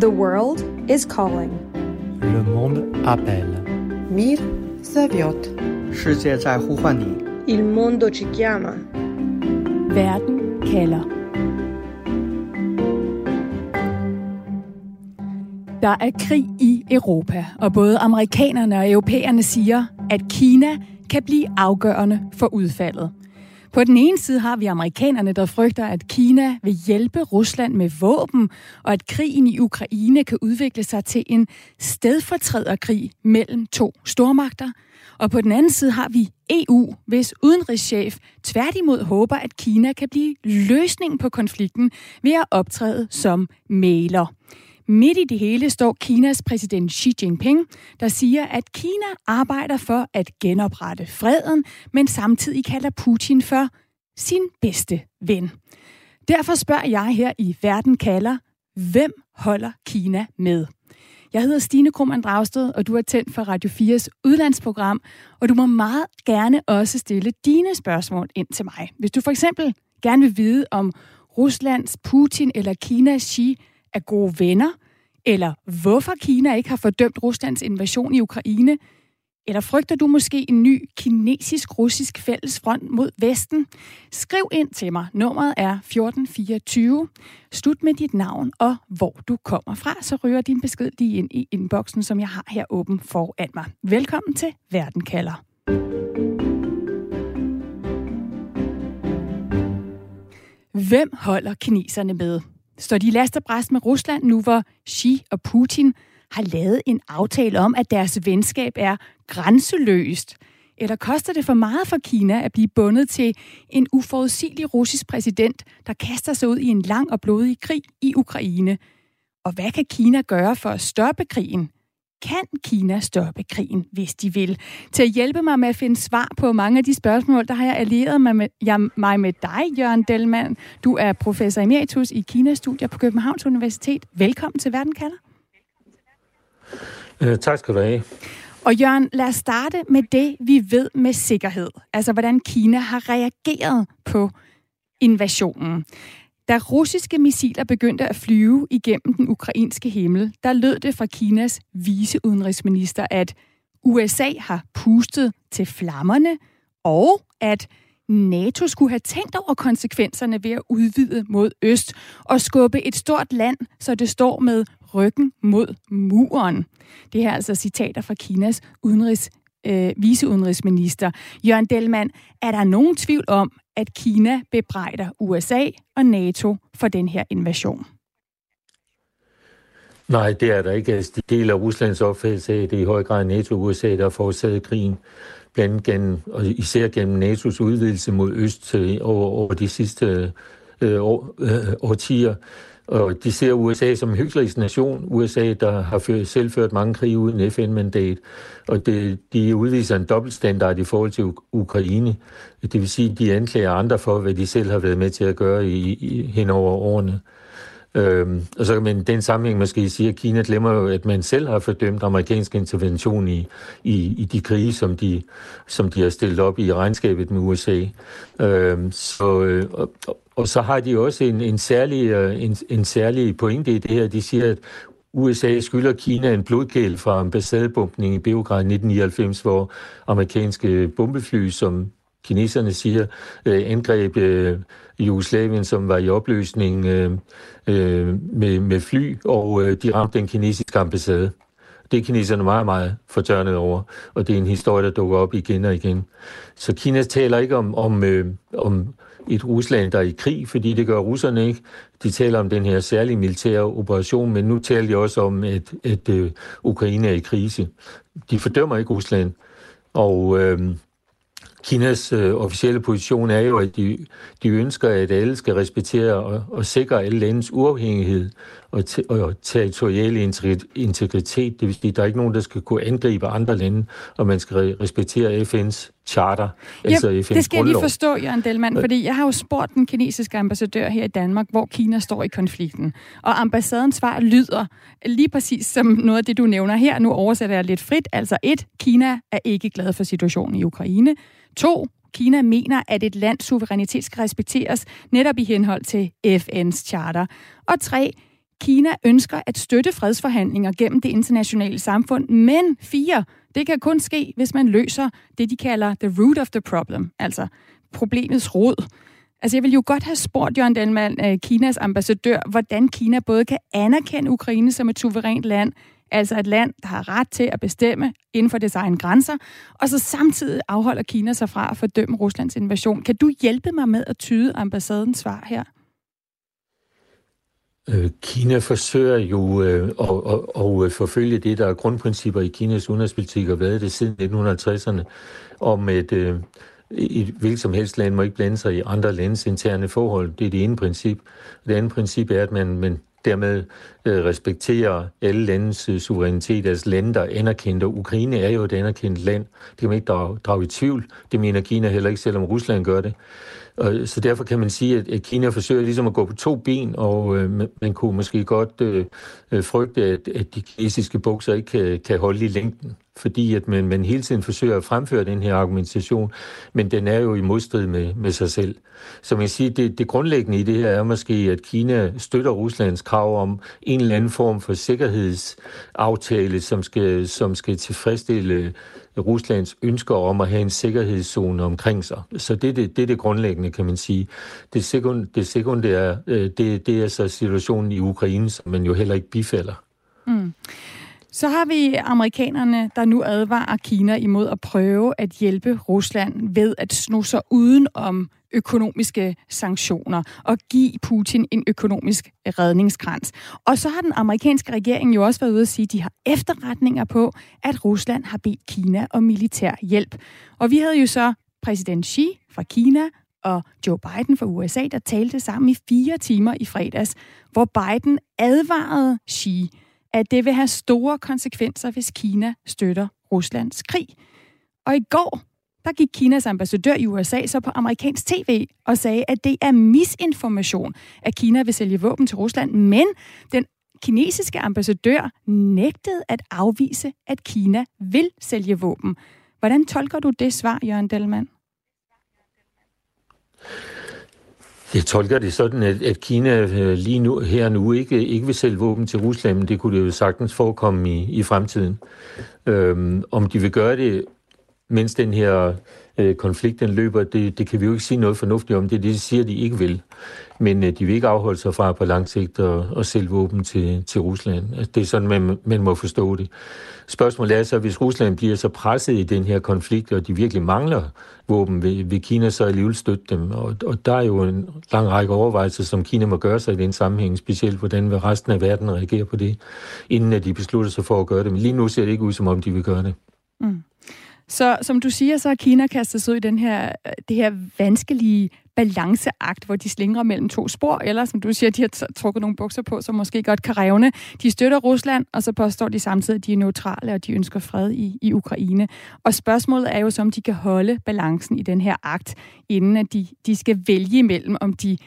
The world is calling. Le monde appelle. Mir зовет. 世界在呼唤你。Il mondo ci chiama. Verden kalder. Der er krig i Europa, og både amerikanerne og europæerne siger, at Kina kan blive afgørende for udfaldet. På den ene side har vi amerikanerne, der frygter, at Kina vil hjælpe Rusland med våben, og at krigen i Ukraine kan udvikle sig til en stedfortræderkrig mellem to stormagter. Og på den anden side har vi EU, hvis udenrigschef tværtimod håber, at Kina kan blive løsningen på konflikten ved at optræde som maler. Midt i det hele står Kinas præsident Xi Jinping, der siger, at Kina arbejder for at genoprette freden, men samtidig kalder Putin for sin bedste ven. Derfor spørger jeg her i Verden kalder, hvem holder Kina med? Jeg hedder Stine Krummernd Dragsted, og du er tændt for Radio 4's udlandsprogram, og du må meget gerne også stille dine spørgsmål ind til mig. Hvis du for eksempel gerne vil vide om Ruslands Putin eller Kinas Xi er gode venner, eller hvorfor Kina ikke har fordømt Ruslands invasion i Ukraine, eller frygter du måske en ny kinesisk-russisk fællesfront mod Vesten? Skriv ind til mig. Nummeret er 1424. Slut med dit navn og hvor du kommer fra, så ryger din besked lige ind i inboxen, som jeg har her åben foran mig. Velkommen til Verden kalder. Hvem holder kineserne med? Står de laster bræst med Rusland nu, hvor Xi og Putin har lavet en aftale om, at deres venskab er grænseløst? Eller koster det for meget for Kina at blive bundet til en uforudsigelig russisk præsident, der kaster sig ud i en lang og blodig krig i Ukraine? Og hvad kan Kina gøre for at stoppe krigen? Kan Kina stoppe krigen, hvis de vil? Til at hjælpe mig med at finde svar på mange af de spørgsmål, der har jeg allieret mig med, jeg, mig med dig, Jørgen Delman. Du er professor emeritus i Kina-studier på Københavns Universitet. Velkommen til Verden kalder. Øh, tak skal du have. Og Jørgen, lad os starte med det, vi ved med sikkerhed. Altså, hvordan Kina har reageret på invasionen. Da russiske missiler begyndte at flyve igennem den ukrainske himmel, der lød det fra Kinas viceudenrigsminister, at USA har pustet til flammerne, og at NATO skulle have tænkt over konsekvenserne ved at udvide mod øst og skubbe et stort land, så det står med ryggen mod muren. Det her er altså citater fra Kinas udenrigs, øh, viceudenrigsminister. Jørgen Delman, er der nogen tvivl om, at Kina bebrejder USA og NATO for den her invasion? Nej, det er der ikke. Altså, det del af Ruslands opfattelse af, det er i høj grad NATO og USA, der har forårsaget krigen, blandt gennem, og især gennem NATO's udvidelse mod øst øh, over, over de sidste øh, år, øh, årtier. Og de ser USA som en nation. USA, der har ført, selv ført mange krige uden FN-mandat. Og det, de udviser en dobbeltstandard i forhold til Ukraine. Det vil sige, at de anklager andre for, hvad de selv har været med til at gøre i, i, hen over årene. Øhm, og så kan man den sammenhæng måske sige, at Kina glemmer jo, at man selv har fordømt amerikansk intervention i, i, i de krige, som de, som de har stillet op i regnskabet med USA. Øhm, så, øh, og, og så har de også en, en, særlig, øh, en, en særlig pointe i det her. De siger, at USA skylder Kina en blodkæl fra ambassadebumpning i Beograd 1999, hvor amerikanske bombefly, som kineserne siger, øh, angreb øh, Jugoslavien, som var i opløsning øh, øh, med, med fly, og øh, de ramte den kinesiske ambassade. Det er kineserne meget, meget fortørnet over, og det er en historie, der dukker op igen og igen. Så Kina taler ikke om, om, øh, om et Rusland, der er i krig, fordi det gør russerne ikke. De taler om den her særlige militære operation, men nu taler de også om, at, at øh, Ukraine er i krise. De fordømmer ikke Rusland, og øh, Kinas øh, officielle position er jo, at de, de ønsker, at alle skal respektere og, og sikre alle landes uafhængighed og, og territoriale integritet. Det vil sige, at der er ikke nogen, der skal kunne angribe andre lande, og man skal respektere FN's charter, ja, altså FN's det skal grundlov. jeg lige forstå, Jørgen Delman, fordi jeg har jo spurgt den kinesiske ambassadør her i Danmark, hvor Kina står i konflikten. Og ambassadens svar lyder lige præcis som noget af det, du nævner her. Nu oversætter jeg lidt frit. Altså et, Kina er ikke glad for situationen i Ukraine. To, Kina mener, at et lands suverænitet skal respekteres netop i henhold til FN's charter. Og tre, Kina ønsker at støtte fredsforhandlinger gennem det internationale samfund, men fire, det kan kun ske, hvis man løser det, de kalder the root of the problem, altså problemets rod. Altså, jeg vil jo godt have spurgt Jørgen Delman, øh, Kinas ambassadør, hvordan Kina både kan anerkende Ukraine som et suverænt land, altså et land, der har ret til at bestemme inden for dets egen grænser, og så samtidig afholder Kina sig fra at fordømme Ruslands invasion. Kan du hjælpe mig med at tyde ambassadens svar her? Øh, Kina forsøger jo øh, at, at, at forfølge det, der er grundprincipper i Kinas udenrigspolitik og været det siden 1950'erne, om et, øh, et hvilket som helst land må ikke blande sig i andre landes interne forhold. Det er det ene princip. Det andet princip er, at man, man dermed øh, respekterer alle landes øh, suverænitet, altså lande, der anerkendte. Ukraine er jo et anerkendt land. Det kan man ikke drage, drage i tvivl. Det mener Kina heller ikke, selvom Rusland gør det. Og, så derfor kan man sige, at, at Kina forsøger ligesom at gå på to ben, og øh, man, kunne måske godt øh, øh, frygte, at, at de kinesiske bukser ikke kan, kan holde i længden fordi at man, man hele tiden forsøger at fremføre den her argumentation, men den er jo i modstrid med, med sig selv. Så man kan sige, det, det grundlæggende i det her er måske, at Kina støtter Ruslands krav om en eller anden form for sikkerhedsaftale, som skal, som skal tilfredsstille Ruslands ønsker om at have en sikkerhedszone omkring sig. Så det er det, det, er det grundlæggende, kan man sige. Det, sekund, det sekundære, øh, det, det er så situationen i Ukraine, som man jo heller ikke bifalder. Mm. Så har vi amerikanerne, der nu advarer Kina imod at prøve at hjælpe Rusland ved at sno sig uden om økonomiske sanktioner og give Putin en økonomisk redningskrans. Og så har den amerikanske regering jo også været ude at sige, at de har efterretninger på, at Rusland har bedt Kina om militær hjælp. Og vi havde jo så præsident Xi fra Kina og Joe Biden fra USA, der talte sammen i fire timer i fredags, hvor Biden advarede Xi at det vil have store konsekvenser, hvis Kina støtter Ruslands krig. Og i går, der gik Kinas ambassadør i USA så på amerikansk tv og sagde, at det er misinformation, at Kina vil sælge våben til Rusland, men den kinesiske ambassadør nægtede at afvise, at Kina vil sælge våben. Hvordan tolker du det svar, Jørgen Delman? Jeg tolker det sådan, at, at Kina øh, lige nu, her nu ikke, ikke vil sælge våben til Rusland, men det kunne det jo sagtens forekomme i, i fremtiden. Øhm, om de vil gøre det, mens den her øh, konflikt den løber, det, det kan vi jo ikke sige noget fornuftigt om. Det de siger, de ikke vil. Men øh, de vil ikke afholde sig fra på lang sigt at, at sælge våben til, til Rusland. Altså, det er sådan, man, man må forstå det. Spørgsmålet er så, hvis Rusland bliver så presset i den her konflikt, og de virkelig mangler våben, vil, vil Kina så alligevel støtte dem? Og, og der er jo en lang række overvejelser, som Kina må gøre sig i den sammenhæng, specielt hvordan vil resten af verden reagere på det, inden at de beslutter sig for at gøre det. Men lige nu ser det ikke ud, som om de vil gøre det. Mm. Så som du siger, så har Kina kastet sig ud i den her, det her vanskelige balanceakt, hvor de slingrer mellem to spor, eller som du siger, de har trukket nogle bukser på, som måske godt kan revne. De støtter Rusland, og så påstår de samtidig, at de er neutrale, og de ønsker fred i, i Ukraine. Og spørgsmålet er jo om de kan holde balancen i den her akt, inden at de, de skal vælge imellem, om de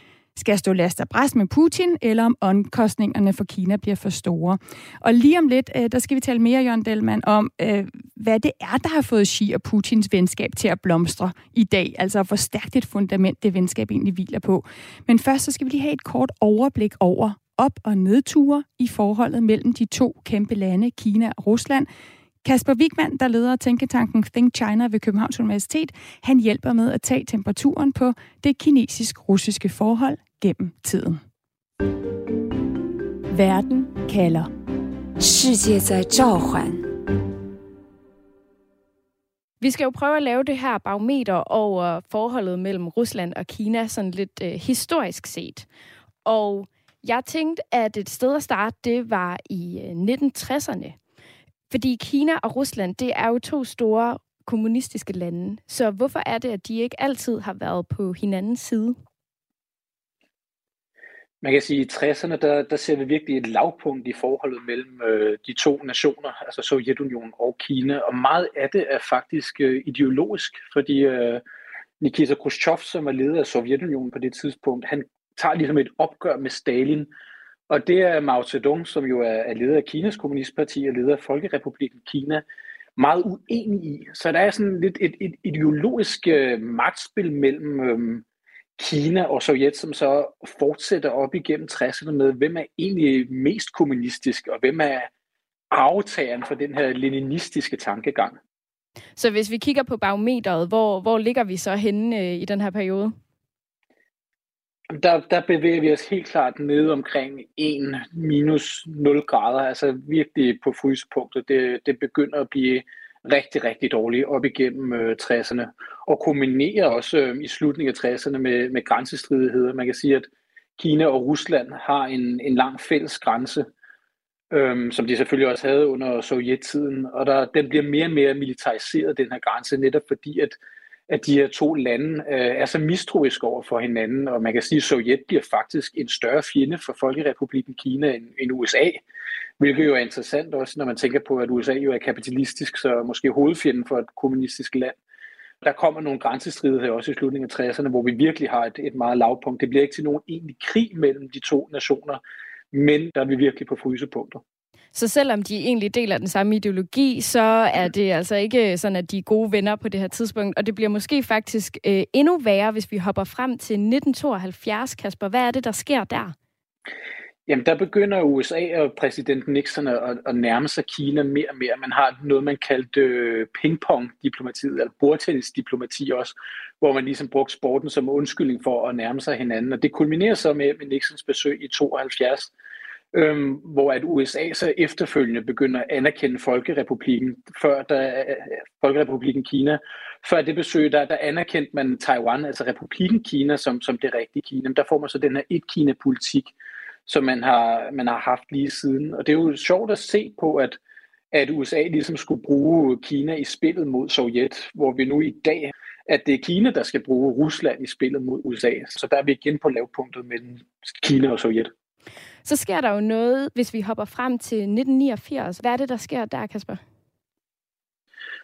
skal stå last og bræst med Putin, eller om omkostningerne for Kina bliver for store. Og lige om lidt, øh, der skal vi tale mere, Jørgen Delman, om øh, hvad det er, der har fået Xi og Putins venskab til at blomstre i dag. Altså hvor stærkt et fundament det venskab egentlig hviler på. Men først så skal vi lige have et kort overblik over op- og nedture i forholdet mellem de to kæmpe lande, Kina og Rusland. Kasper Wigman, der leder tænketanken Think China ved Københavns Universitet, han hjælper med at tage temperaturen på det kinesisk-russiske forhold gennem tiden. Verden kalder. Vi skal jo prøve at lave det her barometer over forholdet mellem Rusland og Kina, sådan lidt øh, historisk set. Og jeg tænkte, at et sted at starte, det var i øh, 1960'erne. Fordi Kina og Rusland, det er jo to store kommunistiske lande. Så hvorfor er det, at de ikke altid har været på hinandens side? Man kan sige, at i 60'erne, der, der ser vi virkelig et lavpunkt i forholdet mellem øh, de to nationer, altså Sovjetunionen og Kina. Og meget af det er faktisk øh, ideologisk, fordi øh, Nikita Khrushchev, som er leder af Sovjetunionen på det tidspunkt, han tager ligesom et opgør med Stalin. Og det er Mao Zedong, som jo er, er leder af Kinas kommunistparti og leder af Folkerepubliken Kina, meget uenig i. Så der er sådan lidt et, et ideologisk øh, magtspil mellem øh, Kina og Sovjet, som så fortsætter op igennem 60'erne med, hvem er egentlig mest kommunistisk, og hvem er aftageren for den her leninistiske tankegang. Så hvis vi kigger på barometeret, hvor, hvor ligger vi så henne øh, i den her periode? Der, der bevæger vi os helt klart ned omkring 1 minus 0 grader, altså virkelig på frysepunktet. Det, det begynder at blive rigtig, rigtig dårlige op igennem øh, 60'erne, og kombinerer også øh, i slutningen af 60'erne med, med grænsestridigheder. Man kan sige, at Kina og Rusland har en, en lang fælles grænse, øhm, som de selvfølgelig også havde under sovjettiden, og der, den bliver mere og mere militariseret, den her grænse, netop fordi, at, at de her to lande øh, er så mistroiske over for hinanden, og man kan sige, at Sovjet bliver faktisk en større fjende for Folkerepubliken Kina end, end USA, hvilket jo er interessant også, når man tænker på, at USA jo er kapitalistisk, så måske hovedfjenden for et kommunistisk land. Der kommer nogle grænsestridigheder også i slutningen af 60'erne, hvor vi virkelig har et, et meget lavpunkt. Det bliver ikke til nogen egentlig krig mellem de to nationer, men der er vi virkelig på frysepunkter. Så selvom de egentlig deler den samme ideologi, så er det altså ikke sådan, at de er gode venner på det her tidspunkt. Og det bliver måske faktisk øh, endnu værre, hvis vi hopper frem til 1972, Kasper. Hvad er det, der sker der? Jamen, der begynder USA og præsident Nixon at, at nærme sig Kina mere og mere. Man har noget, man kaldte øh, pingpong-diplomatiet, eller bordtennis-diplomati også, hvor man ligesom brugte sporten som undskyldning for at nærme sig hinanden. Og det kulminerer så med, med Nixons besøg i 72, øhm, hvor at USA så efterfølgende begynder at anerkende Folkerepubliken, før der, Folkerepubliken Kina. Før det besøg, der, der anerkendte man Taiwan, altså Republiken Kina, som, som det rigtige Kina. Men der får man så den her et-Kina-politik, som man har, man har haft lige siden. Og det er jo sjovt at se på, at, at USA ligesom skulle bruge Kina i spillet mod Sovjet, hvor vi nu i dag, at det er Kina, der skal bruge Rusland i spillet mod USA. Så der er vi igen på lavpunktet mellem Kina og Sovjet. Så sker der jo noget, hvis vi hopper frem til 1989. Hvad er det, der sker der, Kasper?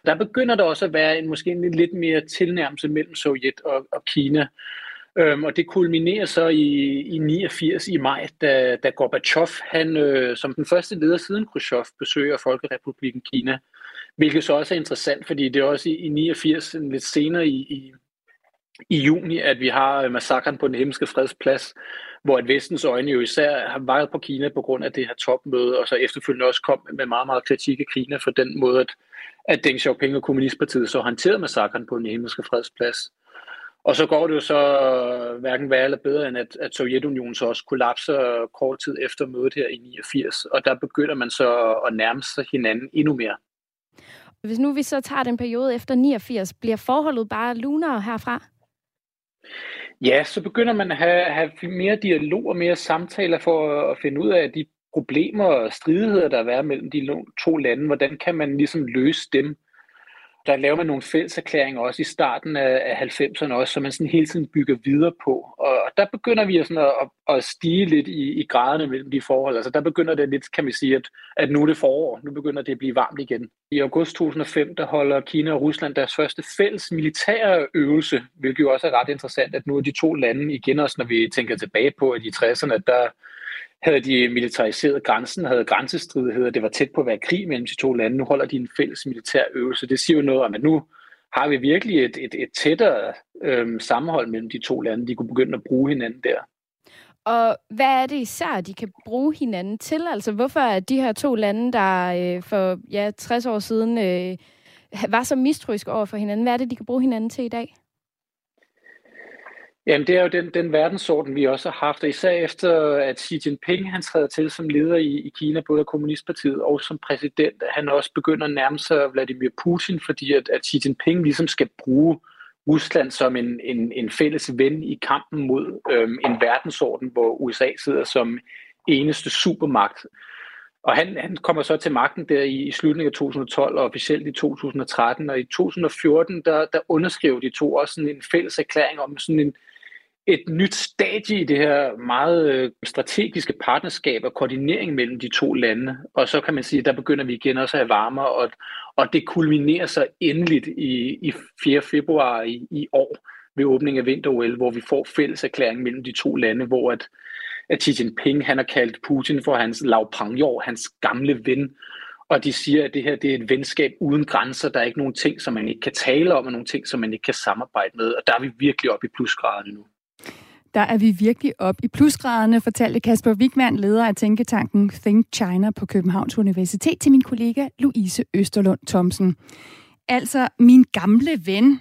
Der begynder der også at være en måske en lidt mere tilnærmelse mellem Sovjet og, og Kina. Øhm, og det kulminerer så i, i 89 i maj, da, da Gorbachev, han øh, som den første leder siden Khrushchev, besøger Folkerepubliken Kina. Hvilket så også er interessant, fordi det er også i, i 89, lidt senere i, i, i juni, at vi har øh, massakren på den hemmeske fredsplads, hvor at vestens øjne jo især har vejet på Kina på grund af det her topmøde, og så efterfølgende også kom med meget, meget kritik af Kina for den måde, at, at Deng Xiaoping og Kommunistpartiet så håndterede massakren på den himmelske fredsplads. Og så går det jo så hverken værre eller bedre, end at, at Sovjetunionen så også kollapser kort tid efter mødet her i 89. Og der begynder man så at nærme sig hinanden endnu mere. Hvis nu vi så tager den periode efter 89, bliver forholdet bare lunere herfra? Ja, så begynder man at have, have mere dialog og mere samtaler for at finde ud af de problemer og stridigheder, der er mellem de to lande. Hvordan kan man ligesom løse dem? Der laver man nogle fælleserklæringer også i starten af 90'erne også, som man sådan hele tiden bygger videre på. Og der begynder vi sådan at, at stige lidt i, i graderne mellem de forhold. Altså der begynder det lidt, kan man sige, at, at nu er det forår. Nu begynder det at blive varmt igen. I august 2005, der holder Kina og Rusland deres første fælles militære øvelse, hvilket jo også er ret interessant, at nu er de to lande igen også, når vi tænker tilbage på, at i 60'erne, der havde de militariseret grænsen, havde grænsestridigheder, det var tæt på at være krig mellem de to lande. Nu holder de en fælles militær øvelse. Det siger jo noget om, at nu har vi virkelig et, et, et tættere øhm, sammenhold mellem de to lande. De kunne begynde at bruge hinanden der. Og hvad er det især, de kan bruge hinanden til? Altså, hvorfor er de her to lande, der øh, for ja, 60 år siden øh, var så mistroiske over for hinanden, hvad er det, de kan bruge hinanden til i dag? Jamen, det er jo den, den verdensorden, vi også har haft, og især efter, at Xi Jinping han træder til som leder i, i Kina, både af Kommunistpartiet og som præsident, han også begynder at nærme sig Vladimir Putin, fordi at, at Xi Jinping ligesom skal bruge Rusland som en, en, en fælles ven i kampen mod øhm, en verdensorden, hvor USA sidder som eneste supermagt. Og han, han kommer så til magten der i, i slutningen af 2012 og officielt i 2013, og i 2014, der, der underskrev de to også sådan en fælles erklæring om sådan en, et nyt stadie i det her meget øh, strategiske partnerskab og koordinering mellem de to lande. Og så kan man sige, at der begynder vi igen også at have varmere, og, og det kulminerer sig endeligt i, i 4. februar i, i år ved åbningen af vinter hvor vi får fælles erklæring mellem de to lande, hvor at, at Xi Jinping han har kaldt Putin for hans Lao Pangyor, hans gamle ven, og de siger, at det her det er et venskab uden grænser. Der er ikke nogen ting, som man ikke kan tale om, og nogle ting, som man ikke kan samarbejde med. Og der er vi virkelig oppe i plusgraderne nu der er vi virkelig op i plusgraderne, fortalte Kasper Wigman, leder af tænketanken Think China på Københavns Universitet, til min kollega Louise Østerlund Thomsen. Altså, min gamle ven,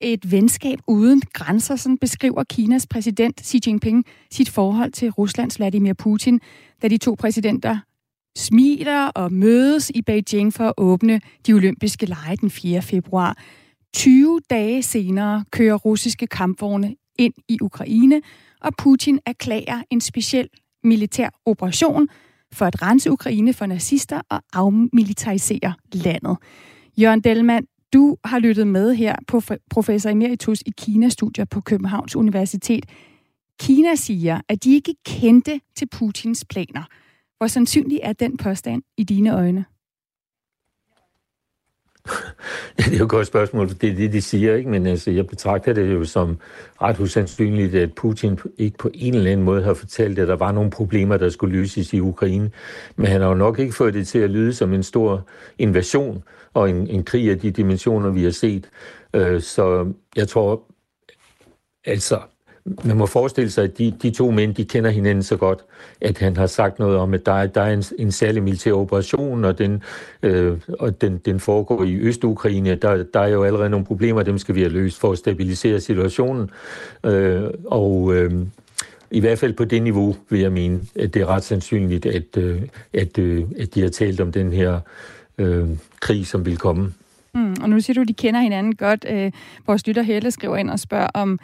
et venskab uden grænser, sådan beskriver Kinas præsident Xi Jinping sit forhold til Ruslands Vladimir Putin, da de to præsidenter smiler og mødes i Beijing for at åbne de olympiske lege den 4. februar. 20 dage senere kører russiske kampvogne ind i Ukraine, og Putin erklærer en speciel militær operation for at rense Ukraine for nazister og afmilitarisere landet. Jørgen Delmand, du har lyttet med her på professor emeritus i Kina-studier på Københavns Universitet. Kina siger, at de ikke kendte til Putins planer. Hvor sandsynlig er den påstand i dine øjne? Ja, det er jo et godt spørgsmål, for det er det, de siger, ikke? men altså, jeg betragter det jo som ret usandsynligt, at Putin ikke på en eller anden måde har fortalt, at der var nogle problemer, der skulle løses i Ukraine. Men han har jo nok ikke fået det til at lyde som en stor invasion og en, en krig af de dimensioner, vi har set. Øh, så jeg tror, altså, man må forestille sig, at de, de to mænd, de kender hinanden så godt, at han har sagt noget om, at der er, der er en, en særlig militær operation, og den, øh, og den, den foregår i Øst-Ukraine. Der, der er jo allerede nogle problemer, dem skal vi have løst for at stabilisere situationen. Øh, og øh, i hvert fald på det niveau vil jeg mene, at det er ret sandsynligt, at, øh, at, øh, at de har talt om den her øh, krig, som vil komme. Mm, og nu siger du, at de kender hinanden godt. Øh, vores lytter Helle skriver ind og spørger om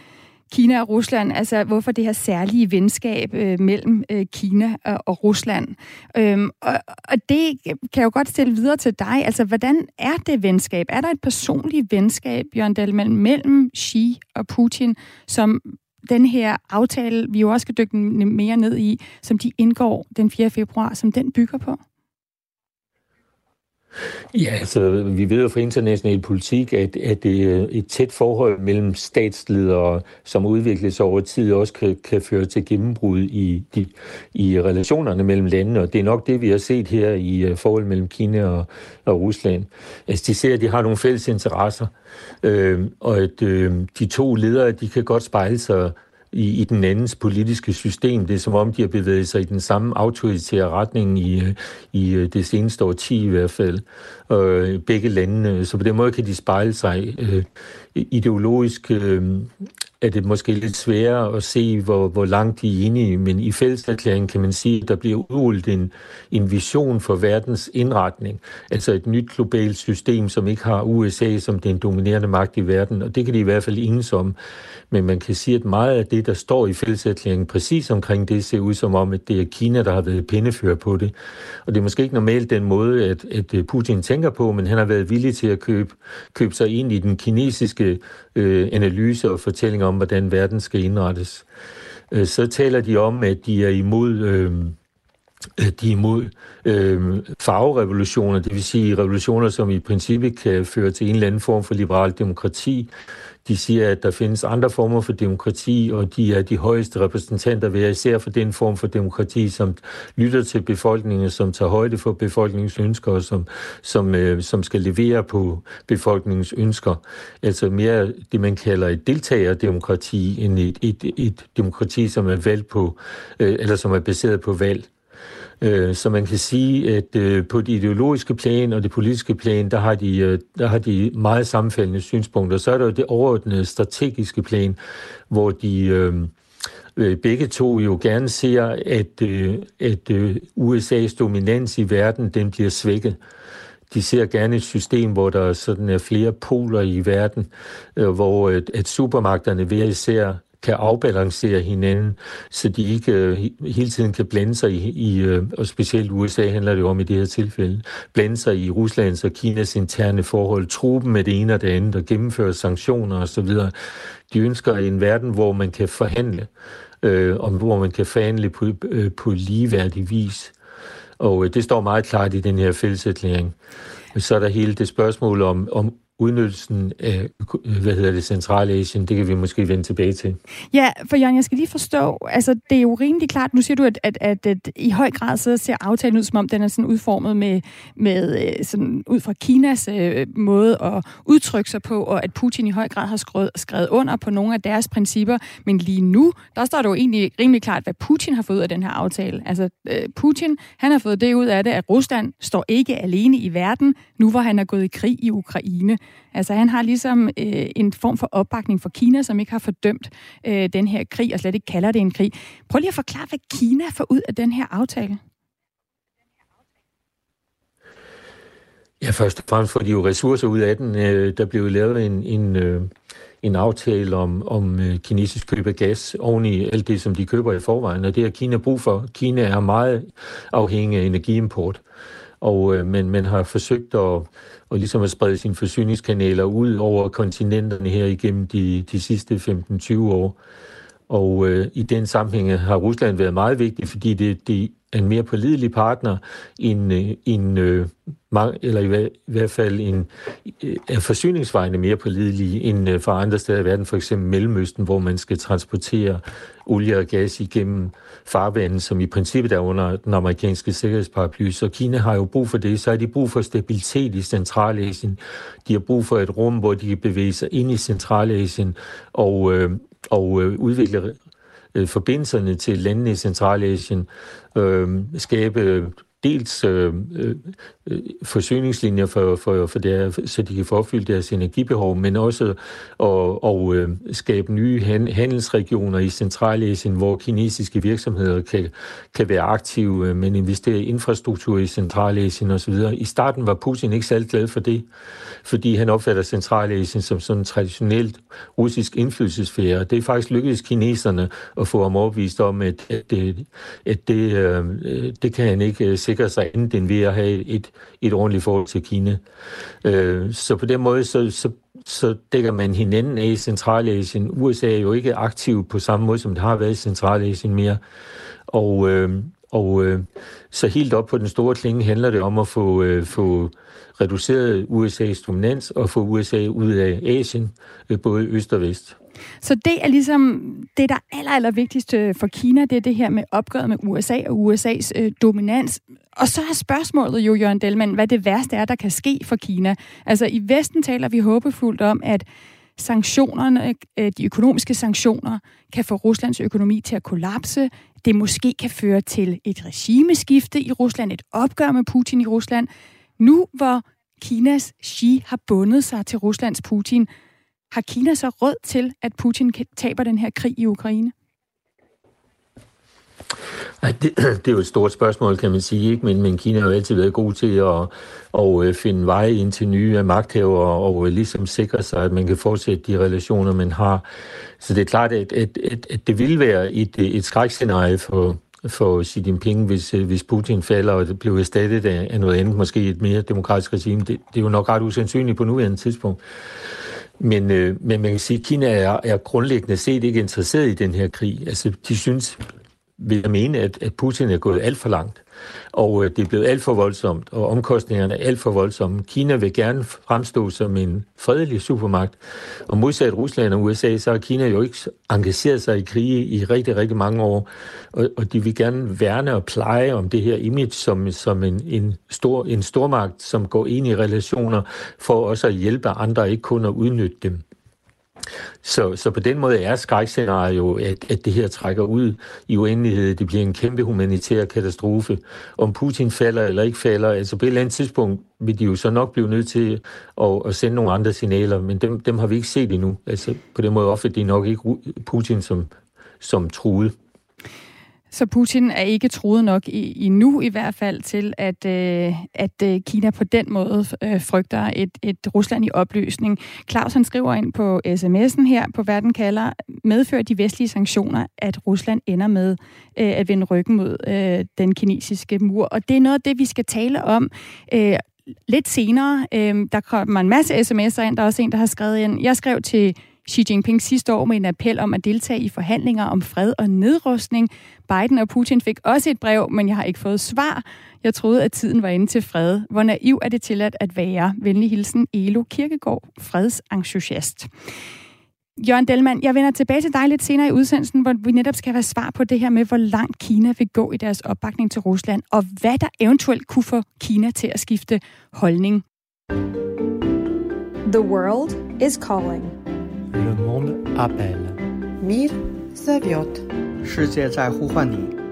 Kina og Rusland, altså hvorfor det her særlige venskab øh, mellem øh, Kina og, og Rusland. Øhm, og, og det kan jeg jo godt stille videre til dig. Altså, hvordan er det venskab? Er der et personligt venskab, Jørgen Dahl, mellem Xi og Putin, som den her aftale, vi jo også skal dykke mere ned i, som de indgår den 4. februar, som den bygger på? Ja, altså, vi ved jo fra international politik, at, at det et tæt forhold mellem statsledere, som udvikles over tid, også kan, kan føre til gennembrud i, de, i relationerne mellem landene, og det er nok det, vi har set her i øh, forholdet mellem Kina og, og Rusland. Altså, de ser, at de har nogle fælles interesser, øh, og at øh, de to ledere, de kan godt spejle sig i, i den andens politiske system. Det er som om, de har bevæget sig i den samme autoritære retning i, i øh, det seneste årti i hvert fald. Øh, begge landene. Så på den måde kan de spejle sig øh, ideologisk. Øh, er det måske lidt sværere at se, hvor, hvor langt de er enige, men i fælleserklæringen kan man sige, at der bliver udrullet en, en vision for verdens indretning. Altså et nyt globalt system, som ikke har USA som den dominerende magt i verden, og det kan de i hvert fald enes om. Men man kan sige, at meget af det, der står i fælleserklæringen præcis omkring det, ser ud som om, at det er Kina, der har været pindefører på det. Og det er måske ikke normalt den måde, at, at Putin tænker på, men han har været villig til at købe, købe sig ind i den kinesiske øh, analyse og fortælling om, hvordan verden skal indrettes. Øh, så taler de om, at de er imod... Øh, Øh, de er imod øh, farverevolutioner, det vil sige revolutioner, som i princippet kan føre til en eller anden form for liberal demokrati. De siger, at der findes andre former for demokrati, og de er de højeste repræsentanter ved især for den form for demokrati, som lytter til befolkningen, som tager højde for befolkningens ønsker, og som, som, øh, som skal levere på befolkningens ønsker. Altså mere det, man kalder et deltagerdemokrati, end et, et, et demokrati, som er valgt på, øh, eller som er baseret på valg. Øh, så man kan sige, at øh, på det ideologiske plan og det politiske plan, der har de, øh, der har de meget sammenfaldende synspunkter. Så er der jo det overordnede strategiske plan, hvor de øh, begge to jo gerne ser, at, at USA's dominans i verden, den bliver svækket. De ser gerne et system, hvor der sådan er flere poler i verden, hvor at supermagterne hver især kan afbalancere hinanden, så de ikke øh, hele tiden kan blande sig i, i, øh, og specielt USA handler det om i det her tilfælde, blande sig i Ruslands og Kinas interne forhold, truppen med det ene og det andet og gennemføre sanktioner osv. De ønsker en verden, hvor man kan forhandle, øh, og hvor man kan forhandle på, øh, på ligeværdig vis. Og øh, det står meget klart i den her fælleserklæring. Så er der hele det spørgsmål om, om udnyttelsen af, øh, hvad hedder det, Centralasien, det kan vi måske vende tilbage til. Ja, for Jørgen, jeg skal lige forstå, altså det er jo rimelig klart, nu siger du, at, at, at, at i høj grad så ser aftalen ud, som om den er sådan udformet med, med øh, sådan, ud fra Kinas øh, måde at udtrykke sig på, og at Putin i høj grad har skrevet, skrevet under på nogle af deres principper, men lige nu, der står det jo egentlig rimelig klart, hvad Putin har fået ud af den her aftale. Altså øh, Putin, han har fået det ud af det, at Rusland står ikke alene i verden, nu hvor han er gået i krig i Ukraine. Altså han har ligesom øh, en form for opbakning for Kina, som ikke har fordømt øh, den her krig, og slet ikke kalder det en krig. Prøv lige at forklare, hvad Kina får ud af den her aftale. Ja, først og fremmest får de jo ressourcer ud af den. Øh, der blev lavet en, en, øh, en aftale om, om øh, kinesisk køb af gas oven i alt det, som de køber i forvejen, og det har Kina brug for. Kina er meget afhængig af energiimport, og øh, men man har forsøgt at og ligesom at sprede sine forsyningskanaler ud over kontinenterne her igennem de, de sidste 15-20 år. Og øh, i den sammenhæng har Rusland været meget vigtig, fordi det, det er en mere pålidelig partner end, øh, en, øh, eller i, hvert fald en, øh, er forsyningsvejene mere pålidelige end øh, fra andre steder i verden, for eksempel Mellemøsten, hvor man skal transportere olie og gas igennem farvande, som i princippet er under den amerikanske sikkerhedsparaply. Så Kina har jo brug for det. Så har de brug for stabilitet i Centralasien. De har brug for et rum, hvor de kan bevæge sig ind i Centralasien og, øh, og øh, udvikle øh, forbindelserne til landene i Centralasien, øh, skabe øh, dels øh, øh Øh, forsyningslinjer for, for, for der, så de kan få opfyldt deres energibehov, men også at, og, øh, skabe nye handelsregioner i Centralasien, hvor kinesiske virksomheder kan, kan være aktive, øh, men investere i infrastruktur i Centralasien osv. I starten var Putin ikke særlig glad for det, fordi han opfatter Centralasien som sådan en traditionelt russisk indflydelsesfære. Det er faktisk lykkedes kineserne at få ham overbevist om, at, at, det, at det, øh, øh, det kan han ikke øh, sikre sig andet end ved at have et, et ordentligt forhold til Kina. Øh, så på den måde, så, så, så dækker man hinanden af i Centralasien. USA er jo ikke aktiv på samme måde, som det har været i Centralasien mere. Og, øh, og øh, så helt op på den store klinge handler det om at få, øh, få reduceret USA's dominans og få USA ud af Asien, øh, både øst og vest. Så det er ligesom det, der er aller, aller vigtigst øh, for Kina, det er det her med opgøret med USA og USA's øh, dominans. Og så er spørgsmålet jo, Jørgen Delman, hvad det værste er, der kan ske for Kina. Altså i Vesten taler vi håbefuldt om, at sanktionerne, øh, de økonomiske sanktioner, kan få Ruslands økonomi til at kollapse. Det måske kan føre til et regimeskifte i Rusland, et opgør med Putin i Rusland. Nu hvor Kinas Xi har bundet sig til Ruslands Putin, har Kina så råd til, at Putin taber den her krig i Ukraine? Ja, det, det er jo et stort spørgsmål, kan man sige, ikke? Men, men Kina har jo altid været god til at, at øh, finde veje ind til nye magthaver og og øh, ligesom sikre sig, at man kan fortsætte de relationer, man har. Så det er klart, at, at, at, at det vil være et, øh, et skrækscenarie for, for Xi Jinping, hvis, hvis Putin falder, og det bliver erstattet af, af noget andet, måske et mere demokratisk regime. Det, det er jo nok ret usandsynligt på nuværende tidspunkt. Men, øh, men man kan sige, at Kina er, er grundlæggende set ikke interesseret i den her krig. Altså, de synes vil jeg mene, at, at Putin er gået alt for langt. Og øh, det er blevet alt for voldsomt, og omkostningerne er alt for voldsomme. Kina vil gerne fremstå som en fredelig supermagt, og modsat Rusland og USA, så har Kina jo ikke engageret sig i krige i rigtig, rigtig mange år, og, og de vil gerne værne og pleje om det her image som, som en, en, stor, en stormagt, som går ind i relationer for også at hjælpe andre, ikke kun at udnytte dem. Så, så på den måde er skrækscenariet jo, at, at det her trækker ud i uendelighed. Det bliver en kæmpe humanitær katastrofe. Om Putin falder eller ikke falder, altså på et eller andet tidspunkt vil de jo så nok blive nødt til at, at sende nogle andre signaler, men dem, dem har vi ikke set endnu. Altså på den måde opfatter de nok ikke Putin som, som truet. Så Putin er ikke troet nok i, i nu i hvert fald til, at, øh, at øh, Kina på den måde øh, frygter et, et Rusland i opløsning. Claus han skriver ind på sms'en her på Verden kalder, medfører de vestlige sanktioner, at Rusland ender med øh, at vende ryggen mod øh, den kinesiske mur. Og det er noget af det, vi skal tale om øh, lidt senere. Øh, der kommer en masse sms'er ind. Der er også en, der har skrevet ind. Jeg skrev til Xi Jinping sidste år med en appel om at deltage i forhandlinger om fred og nedrustning. Biden og Putin fik også et brev, men jeg har ikke fået svar. Jeg troede, at tiden var inde til fred. Hvor naiv er det tilladt at være? Venlig hilsen, Elo Kirkegaard, fredsentusiast. Jørgen Delman, jeg vender tilbage til dig lidt senere i udsendelsen, hvor vi netop skal have svar på det her med, hvor langt Kina vil gå i deres opbakning til Rusland, og hvad der eventuelt kunne få Kina til at skifte holdning. The world is calling. Le monde appelle. Mir zaviot.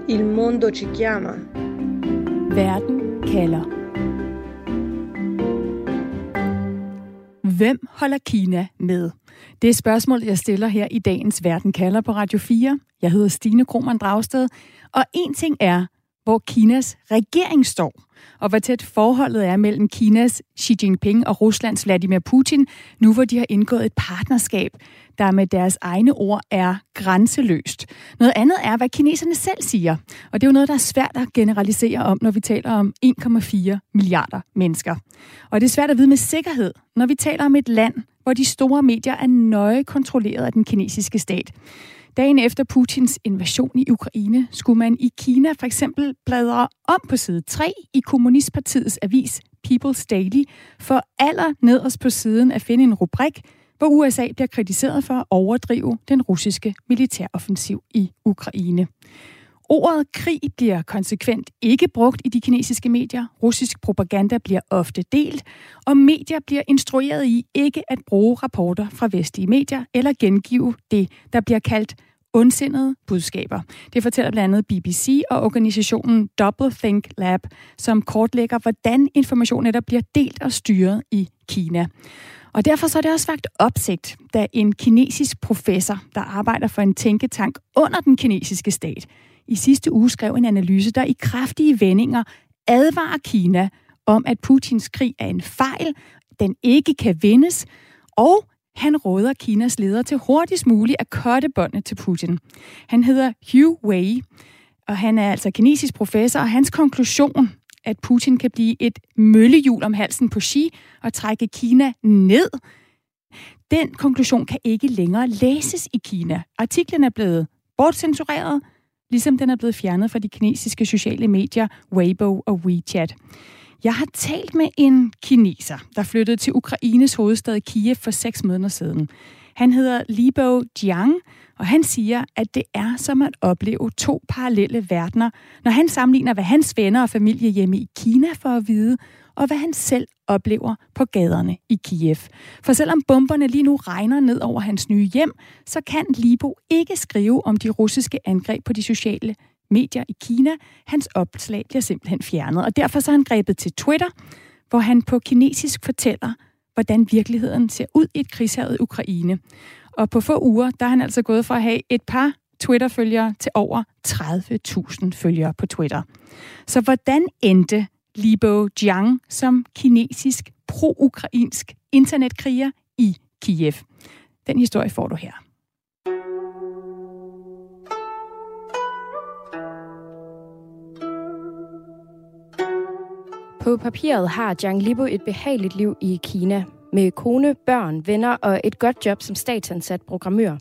Il mondo ci chiama. Verden kalder. Hvem holder Kina med? Det er spørgsmål, jeg stiller her i dagens Verden kalder på Radio 4. Jeg hedder Stine Krohmann Dragsted, og en ting er, hvor Kinas regering står og hvor tæt forholdet er mellem Kinas Xi Jinping og Ruslands Vladimir Putin, nu hvor de har indgået et partnerskab, der med deres egne ord er grænseløst. Noget andet er, hvad kineserne selv siger, og det er jo noget, der er svært at generalisere om, når vi taler om 1,4 milliarder mennesker. Og det er svært at vide med sikkerhed, når vi taler om et land, hvor de store medier er nøje kontrolleret af den kinesiske stat. Dagen efter Putins invasion i Ukraine skulle man i Kina for eksempel bladre om på side 3 i Kommunistpartiets avis People's Daily for aller nederst på siden at finde en rubrik, hvor USA bliver kritiseret for at overdrive den russiske militæroffensiv i Ukraine. Ordet krig bliver konsekvent ikke brugt i de kinesiske medier. Russisk propaganda bliver ofte delt, og medier bliver instrueret i ikke at bruge rapporter fra vestlige medier eller gengive det, der bliver kaldt ondsindede budskaber. Det fortæller blandt andet BBC og organisationen Double Think Lab, som kortlægger, hvordan information netop bliver delt og styret i Kina. Og derfor så er det også vagt opsigt, da en kinesisk professor, der arbejder for en tænketank under den kinesiske stat, i sidste uge skrev en analyse, der i kraftige vendinger advarer Kina om, at Putins krig er en fejl, den ikke kan vindes, og han råder Kinas leder til hurtigst muligt at korte båndet til Putin. Han hedder Hugh Wei, og han er altså kinesisk professor, og hans konklusion, at Putin kan blive et møllehjul om halsen på Xi og trække Kina ned, den konklusion kan ikke længere læses i Kina. Artiklen er blevet bortcensureret, ligesom den er blevet fjernet fra de kinesiske sociale medier Weibo og WeChat. Jeg har talt med en kineser, der flyttede til Ukraines hovedstad Kiev for seks måneder siden. Han hedder Libo Jiang, og han siger, at det er som at opleve to parallelle verdener, når han sammenligner, hvad hans venner og familie hjemme i Kina får at vide, og hvad han selv oplever på gaderne i Kiev. For selvom bomberne lige nu regner ned over hans nye hjem, så kan Libo ikke skrive om de russiske angreb på de sociale medier i Kina. Hans opslag bliver simpelthen fjernet, og derfor så er han grebet til Twitter, hvor han på kinesisk fortæller, hvordan virkeligheden ser ud i et krigshavet Ukraine. Og på få uger, der er han altså gået fra at have et par Twitter-følgere til over 30.000 følgere på Twitter. Så hvordan endte Libo Jiang som kinesisk pro-ukrainsk internetkriger i Kiev? Den historie får du her. På papiret har Jiang Libo et behageligt liv i Kina, med kone, børn, venner og et godt job som statsansat programmør.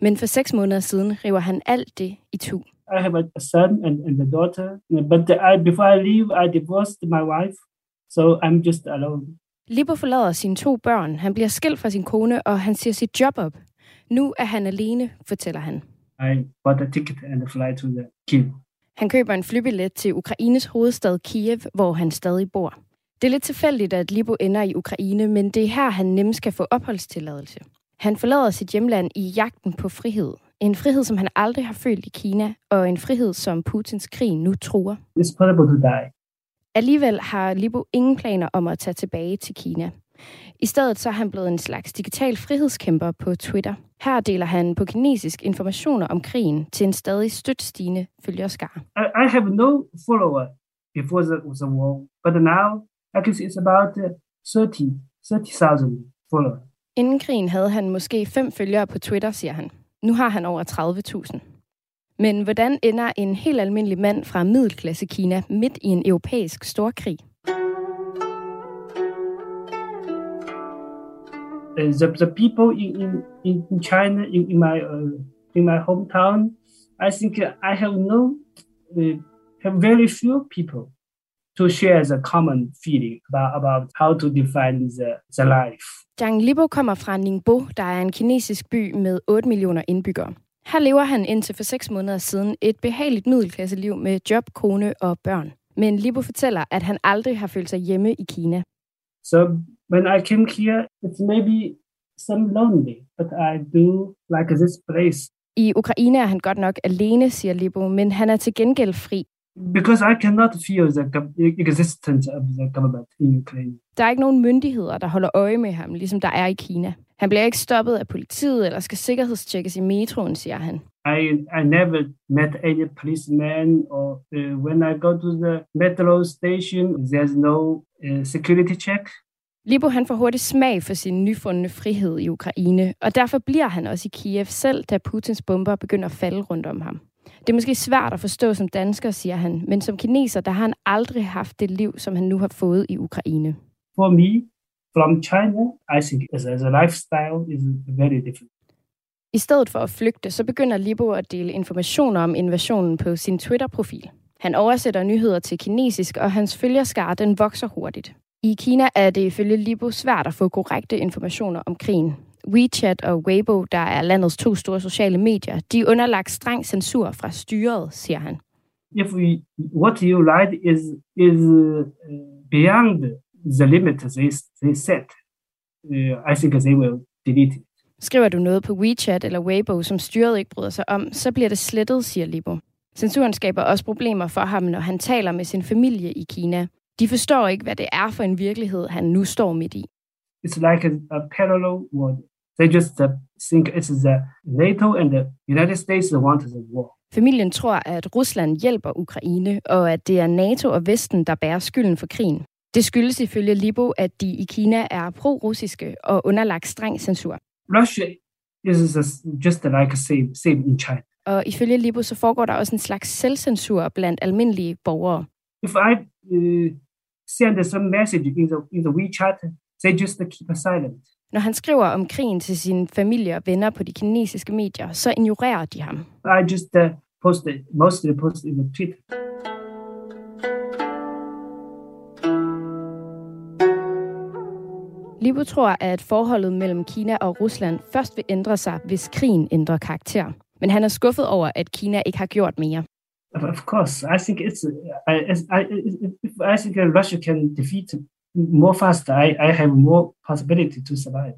Men for seks måneder siden river han alt det i tu. I have a son and, and a daughter, but I, before I leave, I divorced my wife, so I'm just alone. Libo forlader sine to børn, han bliver skilt fra sin kone, og han siger sit job op. Nu er han alene, fortæller han. I bought a ticket and a flight to the Kiev. Han køber en flybillet til Ukraines hovedstad Kiev, hvor han stadig bor. Det er lidt tilfældigt, at Libo ender i Ukraine, men det er her, han nemmest kan få opholdstilladelse. Han forlader sit hjemland i jagten på frihed. En frihed, som han aldrig har følt i Kina, og en frihed, som Putins krig nu truer. It's possible to die. Alligevel har Libo ingen planer om at tage tilbage til Kina. I stedet så er han blevet en slags digital frihedskæmper på Twitter. Her deler han på kinesisk informationer om krigen til en stadig støt stigende følgerskare. I, have no follower before the, the war, but now I can see it's about uh, 30 30,000 followers. Inden krigen havde han måske fem følgere på Twitter, siger han. Nu har han over 30.000. Men hvordan ender en helt almindelig mand fra middelklasse Kina midt i en europæisk storkrig? the, the people in, in, in China, in, in my øh, uh, in my hometown, I think I have no uh, øh, have very few people to share the common feeling about, about how to define the, the life. Zhang Libo kommer fra Ningbo, der er en kinesisk by med 8 millioner indbyggere. Her lever han indtil for seks måneder siden et behageligt middelklasseliv med job, kone og børn. Men Libo fortæller, at han aldrig har følt sig hjemme i Kina. So when I came here, it's maybe some lonely, but I do like this place. I Ukraine er han godt nok alene, siger Libo, men han er til gengæld fri. Because I cannot feel the existence of the government in Ukraine. Der er ikke nogen myndigheder, der holder øje med ham, ligesom der er i Kina. Han bliver ikke stoppet af politiet eller skal sikkerhedstjekkes i metroen, siger han. I, I never met any policeman or uh, when I go to the metro station, there's no uh, security check. Libo han får hurtigt smag for sin nyfundne frihed i Ukraine, og derfor bliver han også i Kiev selv, da Putins bomber begynder at falde rundt om ham. Det er måske svært at forstå som dansker, siger han, men som kineser, der har han aldrig haft det liv, som han nu har fået i Ukraine. For me, from China, I think as a lifestyle is very different. I stedet for at flygte, så begynder Libo at dele informationer om invasionen på sin Twitter-profil. Han oversætter nyheder til kinesisk, og hans følgerskare den vokser hurtigt. I Kina er det ifølge Libo svært at få korrekte informationer om krigen. WeChat og Weibo, der er landets to store sociale medier, de er underlagt streng censur fra styret, siger han. If we, what you write is, is uh, beyond the limit they, they set, uh, I think they will delete it. Skriver du noget på WeChat eller Weibo, som styret ikke bryder sig om, så bliver det slettet, siger Libo. Censuren skaber også problemer for ham, når han taler med sin familie i Kina. De forstår ikke, hvad det er for en virkelighed, han nu står midt i. It's like a, a parallel world. They just uh, think it's the NATO and the United States that want the war. Familien tror, at Rusland hjælper Ukraine, og at det er NATO og Vesten, der bærer skylden for krigen. Det skyldes ifølge Libo, at de i Kina er pro-russiske og underlagt streng censur. Russia is just like same, same in China. Og ifølge Libo, så foregår der også en slags selvcensur blandt almindelige borgere. If I uh, send some message in the, in the WeChat, they just keep silent. Når han skriver om krigen til sin familie og venner på de kinesiske medier, så ignorerer de ham. I just uh, post it, mostly post in the Twitter. Libo tror, at forholdet mellem Kina og Rusland først vil ændre sig, hvis krigen ændrer karakter. Men han er skuffet over, at Kina ikke har gjort mere. Of course, I think it's. I, I, if I think Russia can defeat more fast, I, I have more possibility to survive.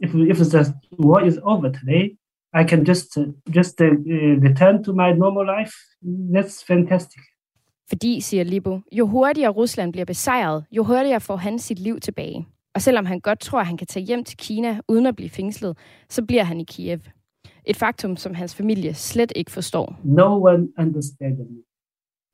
If if the war is over today, I can just just uh, return to my normal life. That's fantastic. Fordi, siger Libo, jo hurtigere Rusland bliver besejret, jo hurtigere får han sit liv tilbage. Og selvom han godt tror, at han kan tage hjem til Kina uden at blive fængslet, så bliver han i Kiev. Et faktum, som hans familie slet ikke forstår. No one understands me.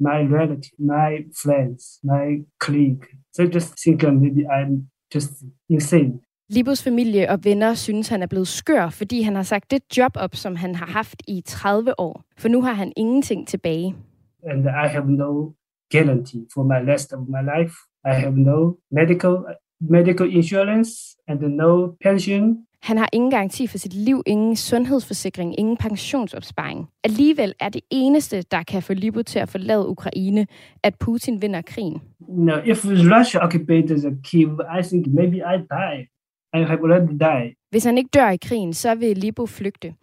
My relative, my friends, my colleague. They just think maybe I'm just insane. Libos familie og venner synes, han er blevet skør, fordi han har sagt det job op, som han har haft i 30 år. For nu har han ingenting tilbage. And I have no guarantee for my rest of my life. I have no medical medical insurance and no pension. Han har ingen garanti for sit liv, ingen sundhedsforsikring, ingen pensionsopsparing. Alligevel er det eneste, der kan få Libo til at forlade Ukraine, at Putin vinder krigen. No, if Russia occupied the Kiev, I think maybe I die. I have already died. Hvis han ikke dør i krigen, så vil Libo flygte.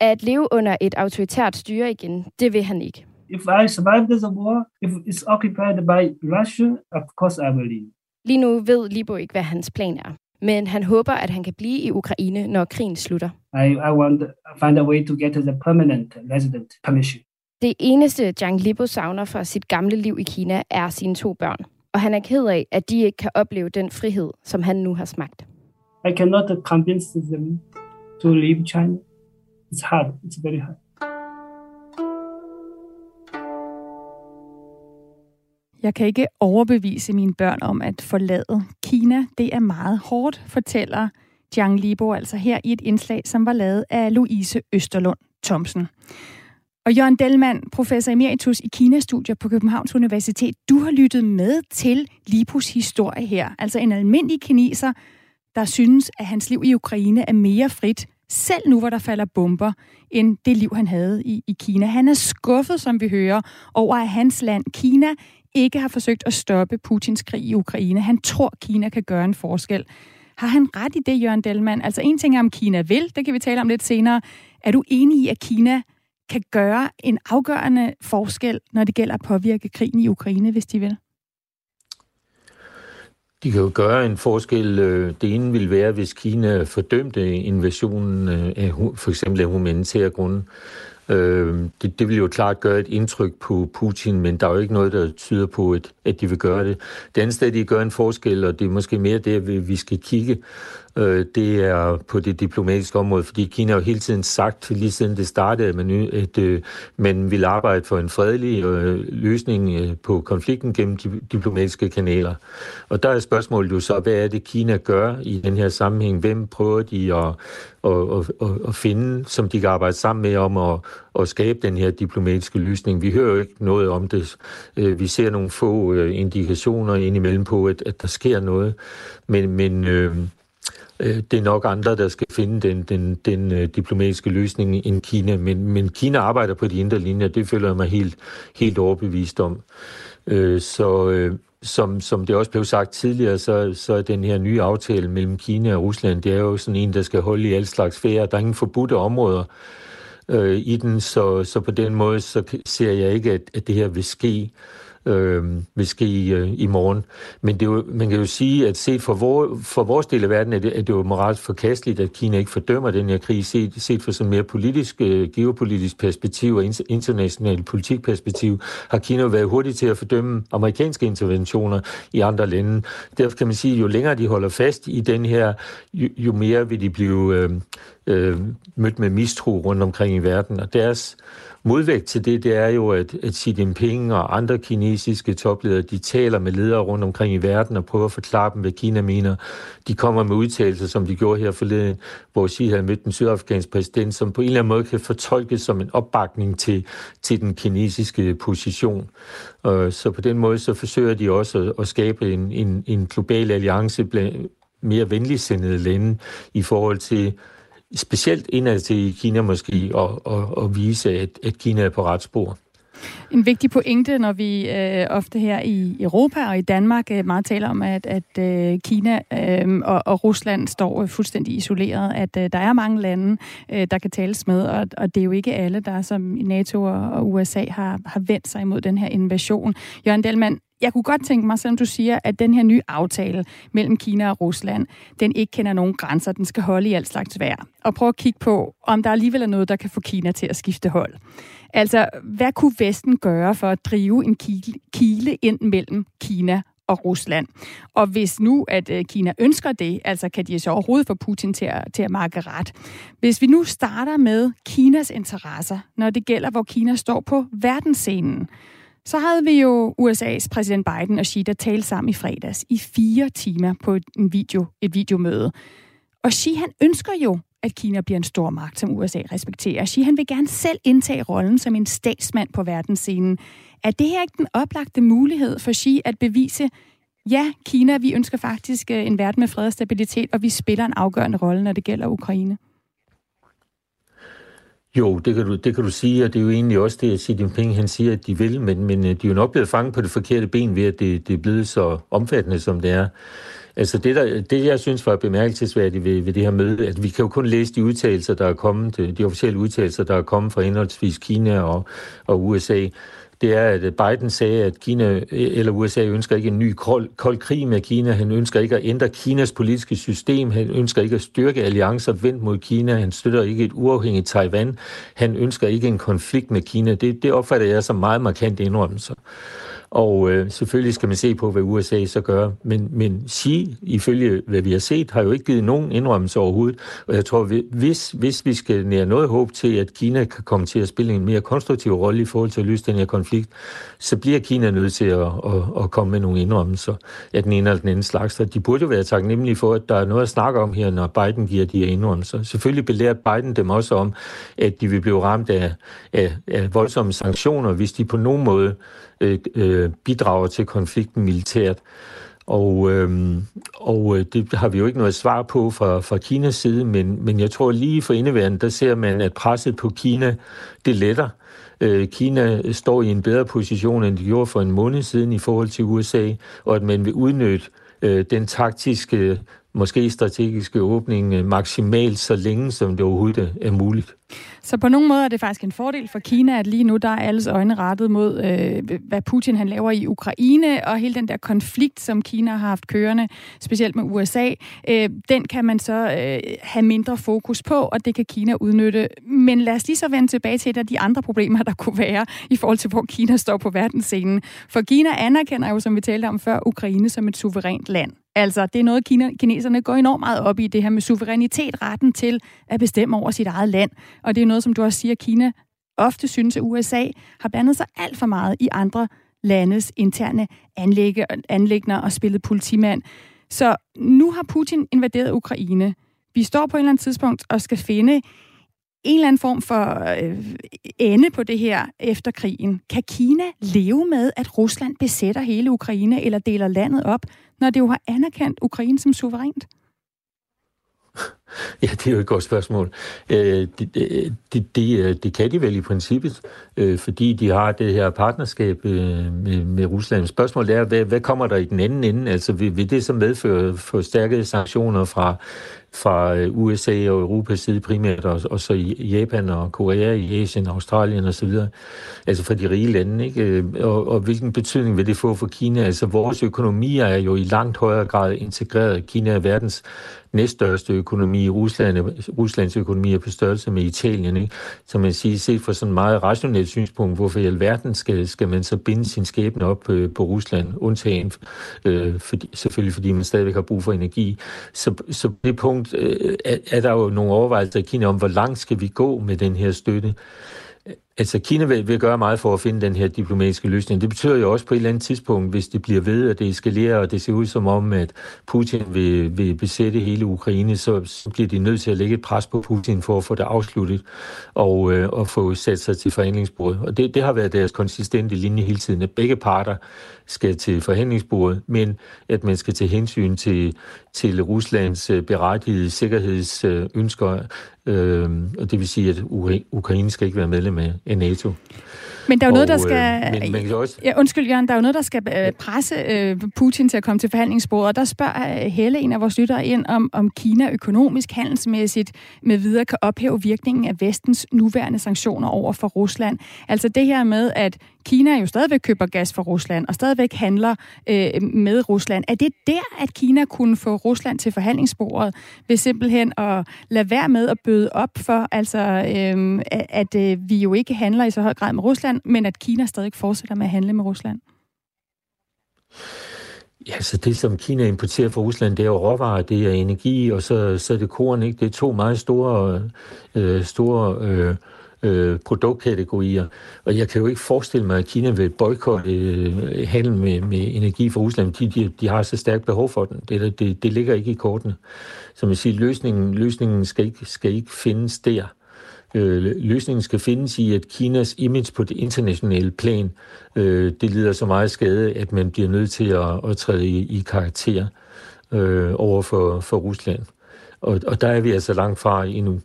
At leve under et autoritært styre igen, det vil han ikke. If I survive the war, if it's occupied by Russia, of course I will leave. Lige nu ved Libo ikke, hvad hans plan er. Men han håber, at han kan blive i Ukraine, når krigen slutter. I, I want to find a way to get the permanent resident permission. Det eneste, Zhang Libo savner fra sit gamle liv i Kina, er sine to børn. Og han er ked af, at de ikke kan opleve den frihed, som han nu har smagt. I cannot convince them to leave China. It's hard. It's very hard. Jeg kan ikke overbevise mine børn om at forlade Kina. Det er meget hårdt, fortæller Jiang Libo altså her i et indslag, som var lavet af Louise Østerlund Thomsen. Og Jørgen Delmand, professor emeritus i Kina-studier på Københavns Universitet, du har lyttet med til Libos historie her. Altså en almindelig kineser, der synes, at hans liv i Ukraine er mere frit, selv nu hvor der falder bomber, end det liv, han havde i, i Kina. Han er skuffet, som vi hører, over at hans land, Kina, ikke har forsøgt at stoppe Putins krig i Ukraine. Han tror, Kina kan gøre en forskel. Har han ret i det, Jørgen Delman? Altså en ting er, om Kina vil, det kan vi tale om lidt senere. Er du enig i, at Kina kan gøre en afgørende forskel, når det gælder at påvirke krigen i Ukraine, hvis de vil? De kan jo gøre en forskel. Øh, det ene vil være, hvis Kina fordømte invasionen øh, af for eksempel af humanitære grunde. Øh, det, det vil jo klart gøre et indtryk på Putin, men der er jo ikke noget, der tyder på, at, at de vil gøre det. Det andet sted, de gør en forskel, og det er måske mere det, vi skal kigge, øh, det er på det diplomatiske område, fordi Kina har jo hele tiden sagt, lige siden det startede, at man, at, øh, man vil arbejde for en fredelig øh, løsning øh, på konflikten gennem de, diplomatiske kanaler. Og der er spørgsmålet jo så, hvad er det, Kina gør i den her sammenhæng? Hvem prøver de at, at, at, at, at finde, som de kan arbejde sammen med om at, at skabe den her diplomatiske løsning? Vi hører jo ikke noget om det. Øh, vi ser nogle få øh, indikationer indimellem på, at, at der sker noget. Men, men øh, Øh, Øh, det er nok andre, der skal finde den, den, den øh, diplomatiske løsning end Kina. Men, men Kina arbejder på de indre linjer, det føler jeg mig helt, helt overbevist om. Øh, så som, som det også blev sagt tidligere, så, så er den her nye aftale mellem Kina og Rusland, det er jo sådan en, der skal holde i alle slags fære. Der er ingen forbudte områder øh, i den, så, så på den måde så ser jeg ikke, at, at det her vil ske øh, vil ske øh, i morgen. Men det er jo, man kan jo sige, at set for, vor, for vores del af verden, er det, er det jo moralsk forkasteligt, at Kina ikke fordømmer den her krig, set, set fra sådan mere politisk, øh, geopolitisk perspektiv og international politikperspektiv, har Kina jo været hurtigt til at fordømme amerikanske interventioner i andre lande. Derfor kan man sige, at jo længere de holder fast i den her, jo, jo mere vil de blive øh, øh, mødt med mistro rundt omkring i verden. Og deres modvægt til det, det er jo, at, at Xi Jinping og andre kinesiske topledere, de taler med ledere rundt omkring i verden og prøver at forklare dem, hvad Kina mener. De kommer med udtalelser, som de gjorde her forleden, hvor Xi havde mødt den sydafrikanske præsident, som på en eller anden måde kan fortolkes som en opbakning til, til den kinesiske position. Så på den måde så forsøger de også at, skabe en, en, en global alliance blandt mere venligsindede lande i forhold til specielt indad til Kina måske, og, og, og vise, at, at Kina er på ret spor. En vigtig pointe, når vi øh, ofte her i Europa og i Danmark øh, meget taler om, at, at øh, Kina øh, og, og Rusland står øh, fuldstændig isoleret, at øh, der er mange lande, øh, der kan tales med, og, og det er jo ikke alle, der som NATO og, og USA har, har vendt sig imod den her invasion. Jørgen Delman, jeg kunne godt tænke mig, selvom du siger, at den her nye aftale mellem Kina og Rusland, den ikke kender nogen grænser, den skal holde i alt slags vejr. Og prøve at kigge på, om der alligevel er noget, der kan få Kina til at skifte hold. Altså, hvad kunne Vesten gøre for at drive en kile ind mellem Kina og Rusland. Og hvis nu, at øh, Kina ønsker det, altså kan de så overhovedet få Putin til at, til at markere ret. Hvis vi nu starter med Kinas interesser, når det gælder, hvor Kina står på verdensscenen, så havde vi jo USA's præsident Biden og Xi, der talte sammen i fredags i fire timer på en video, et videomøde. Og Xi, han ønsker jo, at Kina bliver en stor magt, som USA respekterer. Xi, han vil gerne selv indtage rollen som en statsmand på verdensscenen. Er det her ikke den oplagte mulighed for Xi at bevise, ja, Kina, vi ønsker faktisk øh, en verden med fred og stabilitet, og vi spiller en afgørende rolle, når det gælder Ukraine? Jo, det kan, du, det kan du sige, og det er jo egentlig også det, at Xi Jinping han siger, at de vil, men, men øh, de er jo nok blevet fanget på det forkerte ben ved, at det, det er blevet så omfattende, som det er. Altså det, der, det jeg synes var bemærkelsesværdigt ved, ved det her møde, at vi kan jo kun læse de udtalelser, der er kommet, øh, de officielle udtalelser, der er kommet fra henholdsvis Kina og, og USA det er, at Biden sagde, at Kina eller USA ønsker ikke en ny kold, kold krig med Kina. Han ønsker ikke at ændre Kinas politiske system. Han ønsker ikke at styrke alliancer vendt mod Kina. Han støtter ikke et uafhængigt Taiwan. Han ønsker ikke en konflikt med Kina. Det, det opfatter jeg som meget markant indrømmelser. Og øh, selvfølgelig skal man se på, hvad USA så gør. Men, men Xi, ifølge hvad vi har set, har jo ikke givet nogen indrømmelse overhovedet. Og jeg tror, hvis, hvis vi skal nære noget håb til, at Kina kan komme til at spille en mere konstruktiv rolle i forhold til at løse den her konflikt, så bliver Kina nødt til at, at, at komme med nogle indrømmelser af den ene eller den anden slags. Så de burde jo være taknemmelige for, at der er noget at snakke om her, når Biden giver de her indrømmelser. Selvfølgelig belærer Biden dem også om, at de vil blive ramt af, af, af voldsomme sanktioner, hvis de på nogen måde øh, øh, bidrager til konflikten militært. Og, øhm, og øh, det har vi jo ikke noget svar på fra, fra Kinas side, men, men jeg tror lige for indeværende, der ser man, at presset på Kina, det letter. Øh, Kina står i en bedre position, end de gjorde for en måned siden i forhold til USA, og at man vil udnytte øh, den taktiske måske strategiske åbning øh, maksimalt så længe, som det overhovedet øh, er muligt. Så på nogle måder er det faktisk en fordel for Kina, at lige nu der er alles øjne rettet mod, øh, hvad Putin han laver i Ukraine, og hele den der konflikt, som Kina har haft kørende, specielt med USA, øh, den kan man så øh, have mindre fokus på, og det kan Kina udnytte. Men lad os lige så vende tilbage til et af de andre problemer, der kunne være i forhold til, hvor Kina står på verdensscenen. For Kina anerkender jo, som vi talte om før, Ukraine som et suverænt land. Altså, det er noget, kineserne går enormt meget op i, det her med suverænitet, retten til at bestemme over sit eget land. Og det er noget, som du også siger, Kina ofte synes, at USA har blandet sig alt for meget i andre landes interne anlægner og spillet politimand. Så nu har Putin invaderet Ukraine. Vi står på et eller andet tidspunkt og skal finde en eller anden form for øh, ende på det her efter krigen. Kan Kina leve med, at Rusland besætter hele Ukraine eller deler landet op, når det jo har anerkendt Ukraine som suverænt? Ja, det er jo et godt spørgsmål. Øh, det, det, det, øh, det kan de vel i princippet, øh, fordi de har det her partnerskab øh, med, med Rusland. Spørgsmålet er, hvad, hvad kommer der i den anden ende? Altså vil, vil det så medføre forstærkede sanktioner fra, fra øh, USA og Europas side primært, og, og så i Japan og Korea, i Asien, Australien osv., altså fra de rige lande, ikke? Øh, og, og hvilken betydning vil det få for Kina? Altså vores økonomier er jo i langt højere grad integreret. Kina er verdens næststørste økonomi. Rusland, Ruslands økonomi er på størrelse med Italien. Ikke? Så man siger, set fra sådan et meget rationelt synspunkt, hvorfor i alverden skal, skal man så binde sin skæbne op øh, på Rusland, undtagen øh, fordi, selvfølgelig fordi man stadigvæk har brug for energi. Så, så det punkt øh, er, er der jo nogle overvejelser i Kina om, hvor langt skal vi gå med den her støtte. Altså, Kina vil, vil gøre meget for at finde den her diplomatiske løsning. Det betyder jo også på et eller andet tidspunkt, hvis det bliver ved, at det eskalerer, og det ser ud som om, at Putin vil, vil besætte hele Ukraine, så, så bliver de nødt til at lægge et pres på Putin for at få det afsluttet og, øh, og få sat sig til forhandlingsbordet. Og det, det har været deres konsistente linje hele tiden, at begge parter skal til forhandlingsbordet, men at man skal tage hensyn til, til Ruslands øh, berettigede sikkerhedsønsker, øh, og det vil sige, at Ukraine skal ikke være medlem af af NATO. Men der er jo noget, der skal... Øh, men, men også... ja, undskyld, Jørgen, der er jo noget, der skal øh, presse øh, Putin til at komme til forhandlingsbordet, og der spørger øh, Helle, en af vores lyttere, ind om, om Kina økonomisk, handelsmæssigt med videre kan ophæve virkningen af vestens nuværende sanktioner over for Rusland. Altså det her med, at Kina jo stadigvæk køber gas fra Rusland og stadigvæk handler øh, med Rusland. Er det der, at Kina kunne få Rusland til forhandlingsbordet ved simpelthen at lade være med at bøde op for, altså øh, at øh, vi jo ikke handler i så høj grad med Rusland, men at Kina stadig fortsætter med at handle med Rusland? Ja, så det, som Kina importerer fra Rusland, det er jo råvarer, det er energi, og så, så er det korn, ikke? Det er to meget store, øh, store øh, øh, produktkategorier. Og jeg kan jo ikke forestille mig, at Kina vil boykotte øh, handel med, med energi fra Rusland. De, de, de har så stærkt behov for den. Det, det, det ligger ikke i kortene. Som jeg siger, løsningen, løsningen skal, ikke, skal ikke findes der. Øh, løsningen skal findes i, at Kinas image på det internationale plan, øh, det lider så meget skade, at man bliver nødt til at, at træde i, i karakter øh, over for, for Rusland. Og, og der er vi altså langt fra endnu.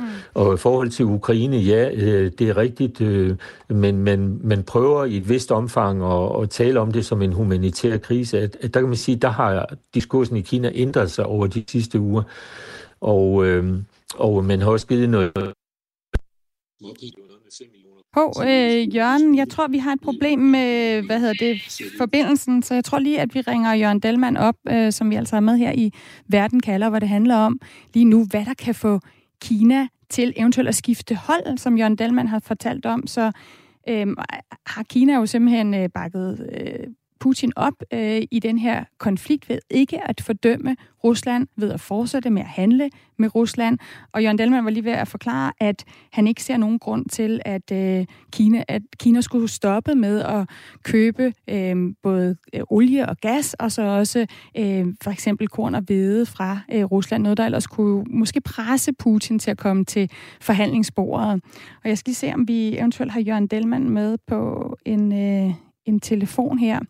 Mm. Og i forhold til Ukraine, ja, øh, det er rigtigt, øh, men man, man prøver i et vist omfang at, at tale om det som en humanitær krise. At, at der kan man sige, der har diskursen i Kina ændret sig over de sidste uger. Og, øh, og man har også givet noget... Hov, øh, Jørgen, jeg tror, vi har et problem med, hvad hedder det, forbindelsen, så jeg tror lige, at vi ringer Jørgen Delman op, øh, som vi altså er med her i Verden kalder, hvor det handler om lige nu, hvad der kan få Kina til eventuelt at skifte hold, som Jørgen Delman har fortalt om, så øh, har Kina jo simpelthen øh, bakket øh, Putin op øh, i den her konflikt ved ikke at fordømme Rusland, ved at fortsætte med at handle med Rusland. Og Jørgen Delman var lige ved at forklare, at han ikke ser nogen grund til, at, øh, Kina, at Kina skulle stoppe med at købe øh, både øh, olie og gas, og så også øh, for eksempel korn og hvede fra øh, Rusland. Noget, der ellers kunne måske presse Putin til at komme til forhandlingsbordet. Og jeg skal lige se, om vi eventuelt har Jørgen Delman med på en, øh, en telefon her.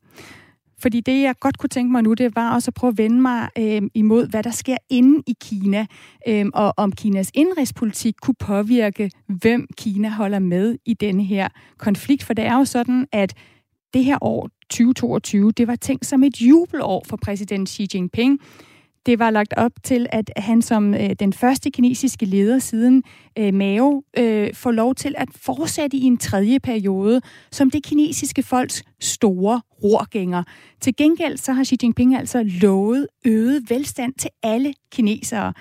Fordi det, jeg godt kunne tænke mig nu, det var også at prøve at vende mig øh, imod, hvad der sker inde i Kina, øh, og om Kinas indrigspolitik kunne påvirke, hvem Kina holder med i denne her konflikt. For det er jo sådan, at det her år, 2022, det var tænkt som et jubelår for præsident Xi Jinping. Det var lagt op til, at han som øh, den første kinesiske leder siden øh, Mao øh, får lov til at fortsætte i en tredje periode som det kinesiske folks store rorgænger. Til gengæld så har Xi Jinping altså lovet øget velstand til alle kinesere.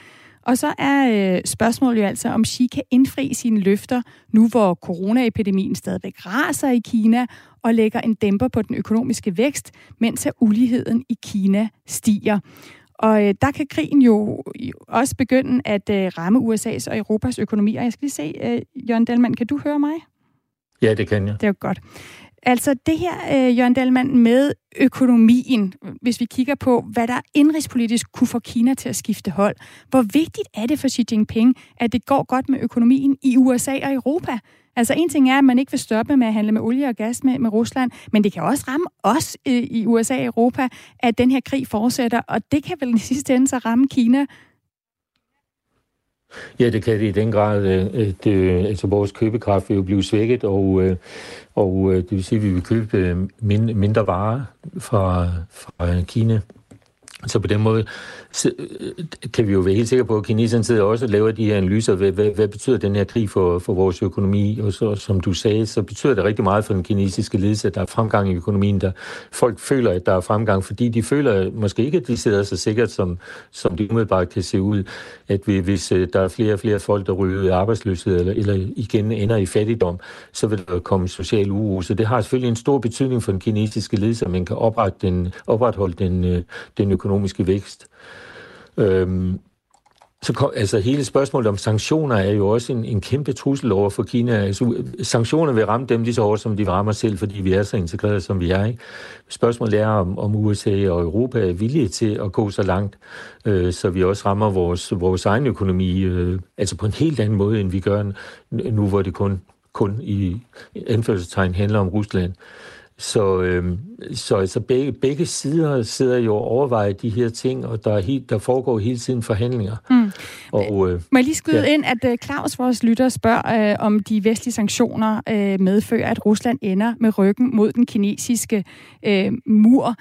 Og så er øh, spørgsmålet jo altså, om Xi kan indfri sine løfter, nu hvor coronaepidemien stadigvæk raser i Kina og lægger en dæmper på den økonomiske vækst, mens uligheden i Kina stiger. Og øh, der kan krigen jo også begynde at øh, ramme USA's og Europas økonomi. Og jeg skal lige se, øh, Jørgen Dahlmann, kan du høre mig? Ja, det kan jeg. Det er jo godt. Altså det her, øh, Jørgen Dahlmann, med økonomien, hvis vi kigger på, hvad der indrigspolitisk kunne få Kina til at skifte hold. Hvor vigtigt er det for Xi Jinping, at det går godt med økonomien i USA og Europa? Altså en ting er, at man ikke vil stoppe med at handle med olie og gas med, med Rusland, men det kan også ramme os øh, i USA og Europa, at den her krig fortsætter, og det kan vel i sidste ende så ramme Kina Ja, det kan det i den grad. Øh, øh det, altså vores købekraft vil jo blive svækket, og, øh, og øh, det vil sige, at vi vil købe øh, mindre varer fra, fra Kina. Så på den måde så, øh, kan vi jo være helt sikre på, at kineserne sidder også og laver de her analyser. Hvad, hvad, hvad betyder den her krig for, for vores økonomi? Og så, som du sagde, så betyder det rigtig meget for den kinesiske ledelse, at der er fremgang i økonomien. Der folk føler, at der er fremgang, fordi de føler måske ikke, at de sidder så sikkert, som, som det umiddelbart kan se ud. At vi, hvis øh, der er flere og flere folk, der ryger ud af arbejdsløshed, eller, eller igen ender i fattigdom, så vil der komme social uro. Så det har selvfølgelig en stor betydning for den kinesiske ledelse, at man kan oprette den, opretholde den, øh, den den økonomiske vækst. Øhm, så kom, altså hele spørgsmålet om sanktioner er jo også en, en kæmpe trussel over for Kina. Altså, sanktioner vil ramme dem lige så hårdt, som de rammer selv, fordi vi er så integreret, som vi er. Ikke? Spørgsmålet er, om, om USA og Europa er villige til at gå så langt, øh, så vi også rammer vores, vores egen økonomi, øh, altså på en helt anden måde, end vi gør nu, hvor det kun, kun i anførselstegn handler om Rusland. Så, øh, så altså begge, begge sider sidder jo og overvejer de her ting, og der, er helt, der foregår hele tiden forhandlinger. Mm. Og, øh, Må jeg lige skyde ja. ind, at uh, Claus, vores lytter, spørger, øh, om de vestlige sanktioner øh, medfører, at Rusland ender med ryggen mod den kinesiske øh, mur.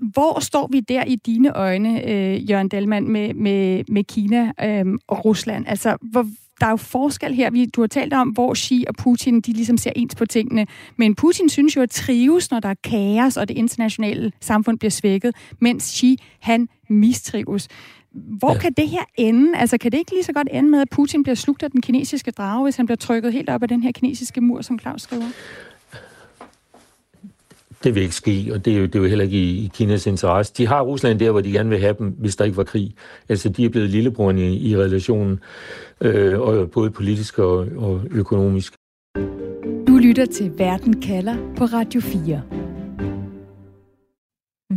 Hvor står vi der i dine øjne, øh, Jørgen Delman, med, med, med Kina øh, og Rusland? Altså, hvor, der er jo forskel her. Vi, du har talt om, hvor Xi og Putin de ligesom ser ens på tingene. Men Putin synes jo at trives, når der er kaos, og det internationale samfund bliver svækket, mens Xi, han mistrives. Hvor ja. kan det her ende? Altså, kan det ikke lige så godt ende med, at Putin bliver slugt af den kinesiske drage, hvis han bliver trykket helt op af den her kinesiske mur, som Claus skriver? Det vil ikke ske, og det er jo, det er jo heller ikke i, i Kinas interesse. De har Rusland der, hvor de gerne vil have dem, hvis der ikke var krig. Altså, de er blevet lillebror i, i relationen, øh, og både politisk og, og økonomisk. Du lytter til Verden kalder på Radio 4.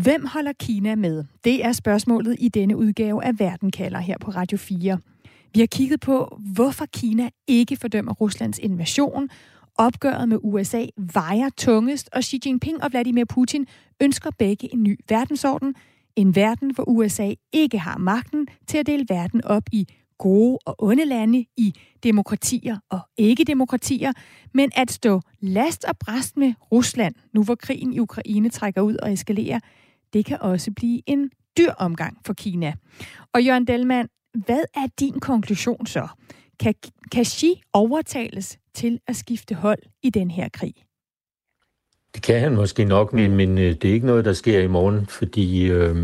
Hvem holder Kina med? Det er spørgsmålet i denne udgave af Verden kalder her på Radio 4. Vi har kigget på, hvorfor Kina ikke fordømmer Ruslands invasion, Opgøret med USA vejer tungest, og Xi Jinping og Vladimir Putin ønsker begge en ny verdensorden. En verden, hvor USA ikke har magten til at dele verden op i gode og onde lande, i demokratier og ikke-demokratier, men at stå last og bræst med Rusland, nu hvor krigen i Ukraine trækker ud og eskalerer, det kan også blive en dyr omgang for Kina. Og Jørgen Delman, hvad er din konklusion så? Kan, Xi overtales til at skifte hold i den her krig? Det kan han måske nok, men, men øh, det er ikke noget, der sker i morgen, fordi øh,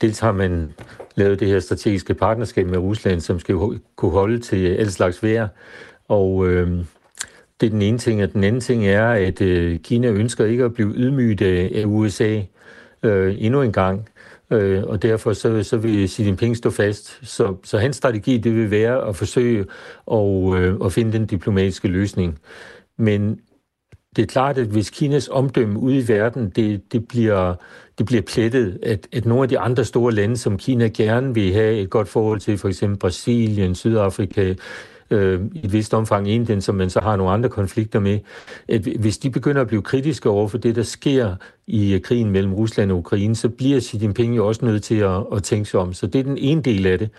dels har man lavet det her strategiske partnerskab med Rusland, som skal kunne holde til alt slags vejr, og øh, det er den ene ting, og den anden ting er, at øh, Kina ønsker ikke at blive ydmyget af USA øh, endnu en gang. Øh, og derfor så, så vil Xi Jinping stå fast. Så, så hans strategi det vil være at forsøge at, øh, at finde den diplomatiske løsning. Men det er klart, at hvis Kinas omdømme ude i verden, det, det, bliver, det bliver plettet, at, at nogle af de andre store lande, som Kina gerne vil have et godt forhold til, for eksempel Brasilien, Sydafrika, øh, i et vist omfang Indien, som man så har nogle andre konflikter med, at hvis de begynder at blive kritiske over for det, der sker i øh, krigen mellem Rusland og Ukraine, så bliver Xi Jinping jo også nødt til at, at tænke sig om. Så det er den ene del af det.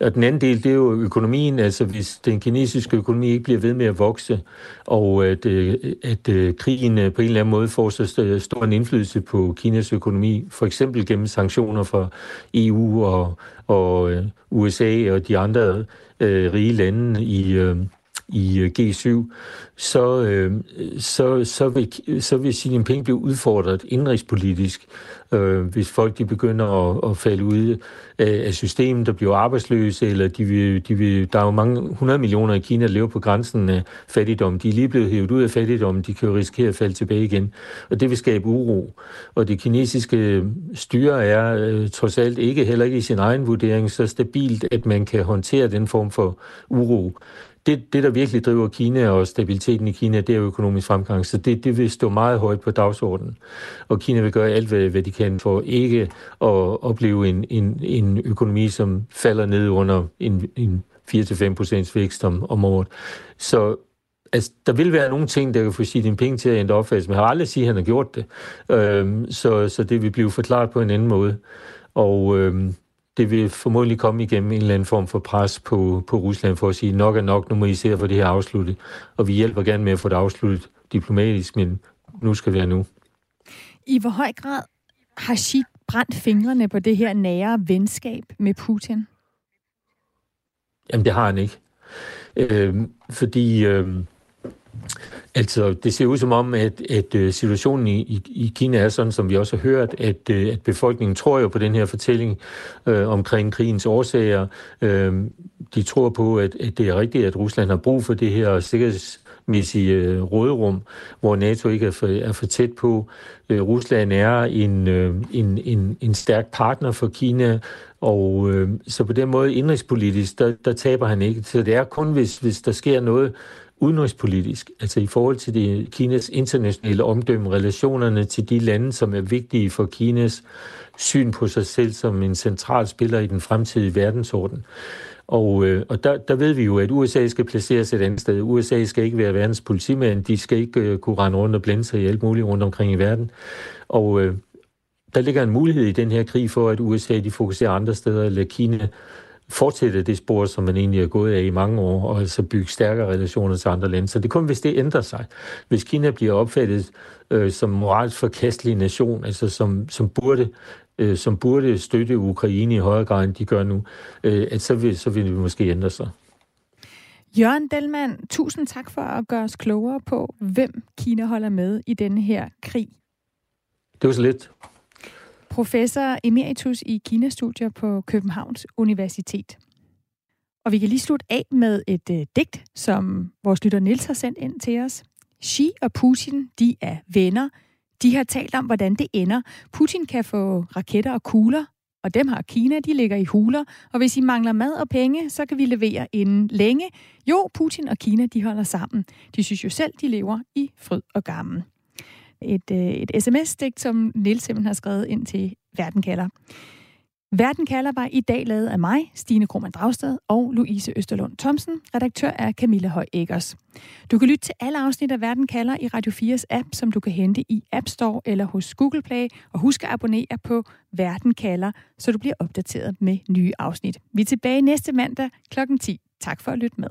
Og den anden del, det er jo økonomien. Altså hvis den kinesiske økonomi ikke bliver ved med at vokse, og at, øh, at, at krigen på en eller anden måde får så stor en indflydelse på Kinas økonomi, for eksempel gennem sanktioner fra EU og, og USA og de andre øh, rige lande i, øh, i øh, G7, så, øh, så, så, vil, så vil Xi Jinping blive udfordret indrigspolitisk, øh, hvis folk de begynder at, at falde ud af, af systemet, der bliver arbejdsløse, eller de vil, de vil, der er jo mange 100 millioner i Kina, der lever på grænsen af fattigdom. De er lige blevet hævet ud af fattigdom, de kan jo risikere at falde tilbage igen, og det vil skabe uro. Og det kinesiske styre er øh, trods alt ikke, heller ikke i sin egen vurdering, så stabilt, at man kan håndtere den form for uro det, det, der virkelig driver Kina og stabiliteten i Kina, det er økonomisk fremgang. Så det, det vil stå meget højt på dagsordenen. Og Kina vil gøre alt, hvad, hvad de kan for ikke at opleve en, en, en økonomi, som falder ned under en, en 4-5% vækst om, om året. Så altså, der vil være nogle ting, der kan få Xi Jinping til at ændre opfattelse, men jeg har aldrig sige, at han har gjort det. Øhm, så, så det vil blive forklaret på en anden måde. Og øhm, det vil formodentlig komme igennem en eller anden form for pres på, på Rusland for at sige, nok er nok, nu må I se at få det her afsluttet. Og vi hjælper gerne med at få det afsluttet diplomatisk, men nu skal det være nu. I hvor høj grad har Xi brændt fingrene på det her nære venskab med Putin? Jamen, det har han ikke. Øh, fordi øh, Altså, det ser ud som om, at, at øh, situationen i, i, i Kina er sådan, som vi også har hørt, at, øh, at befolkningen tror jo på den her fortælling øh, omkring krigens årsager. Øh, de tror på, at, at det er rigtigt, at Rusland har brug for det her sikkerhedsmæssige øh, råderum, hvor NATO ikke er for, er for tæt på. Øh, Rusland er en, øh, en, en, en stærk partner for Kina, og øh, så på den måde indrigspolitisk, der, der taber han ikke. Så det er kun, hvis, hvis der sker noget udenrigspolitisk, altså i forhold til det, Kinas internationale omdømme, relationerne til de lande, som er vigtige for Kinas syn på sig selv som en central spiller i den fremtidige verdensorden. Og, øh, og der, der ved vi jo, at USA skal placeres et andet sted. USA skal ikke være verdens politimand, de skal ikke øh, kunne rende rundt og blande sig i alt muligt rundt omkring i verden. Og øh, der ligger en mulighed i den her krig for, at USA de fokuserer andre steder, eller Kina fortsætte det spor, som man egentlig er gået af i mange år, og altså bygge stærkere relationer til andre lande. Så det er kun, hvis det ændrer sig. Hvis Kina bliver opfattet øh, som moralsk forkastelig nation, altså som, som burde øh, som burde støtte Ukraine i højere grad, end de gør nu, øh, at så vil, så vil det måske ændre sig. Jørgen Delman, tusind tak for at gøre os klogere på, hvem Kina holder med i denne her krig. Det var så lidt professor emeritus i Kina-studier på Københavns Universitet. Og vi kan lige slutte af med et øh, digt, som vores lytter Nils har sendt ind til os. Xi og Putin, de er venner. De har talt om, hvordan det ender. Putin kan få raketter og kugler, og dem har Kina, de ligger i huler. Og hvis I mangler mad og penge, så kan vi levere inden længe. Jo, Putin og Kina, de holder sammen. De synes jo selv, de lever i fryd og gammel et, øh, et sms-stik, som Nils simpelthen har skrevet ind til Verden kalder. Verden kalder var i dag lavet af mig, Stine Krohmann Dragsted og Louise Østerlund Thomsen. Redaktør er Camilla Høj Eggers. Du kan lytte til alle afsnit af Verden kalder i Radio 4's app, som du kan hente i App Store eller hos Google Play. Og husk at abonnere på Verden kalder, så du bliver opdateret med nye afsnit. Vi er tilbage næste mandag kl. 10. Tak for at lytte med.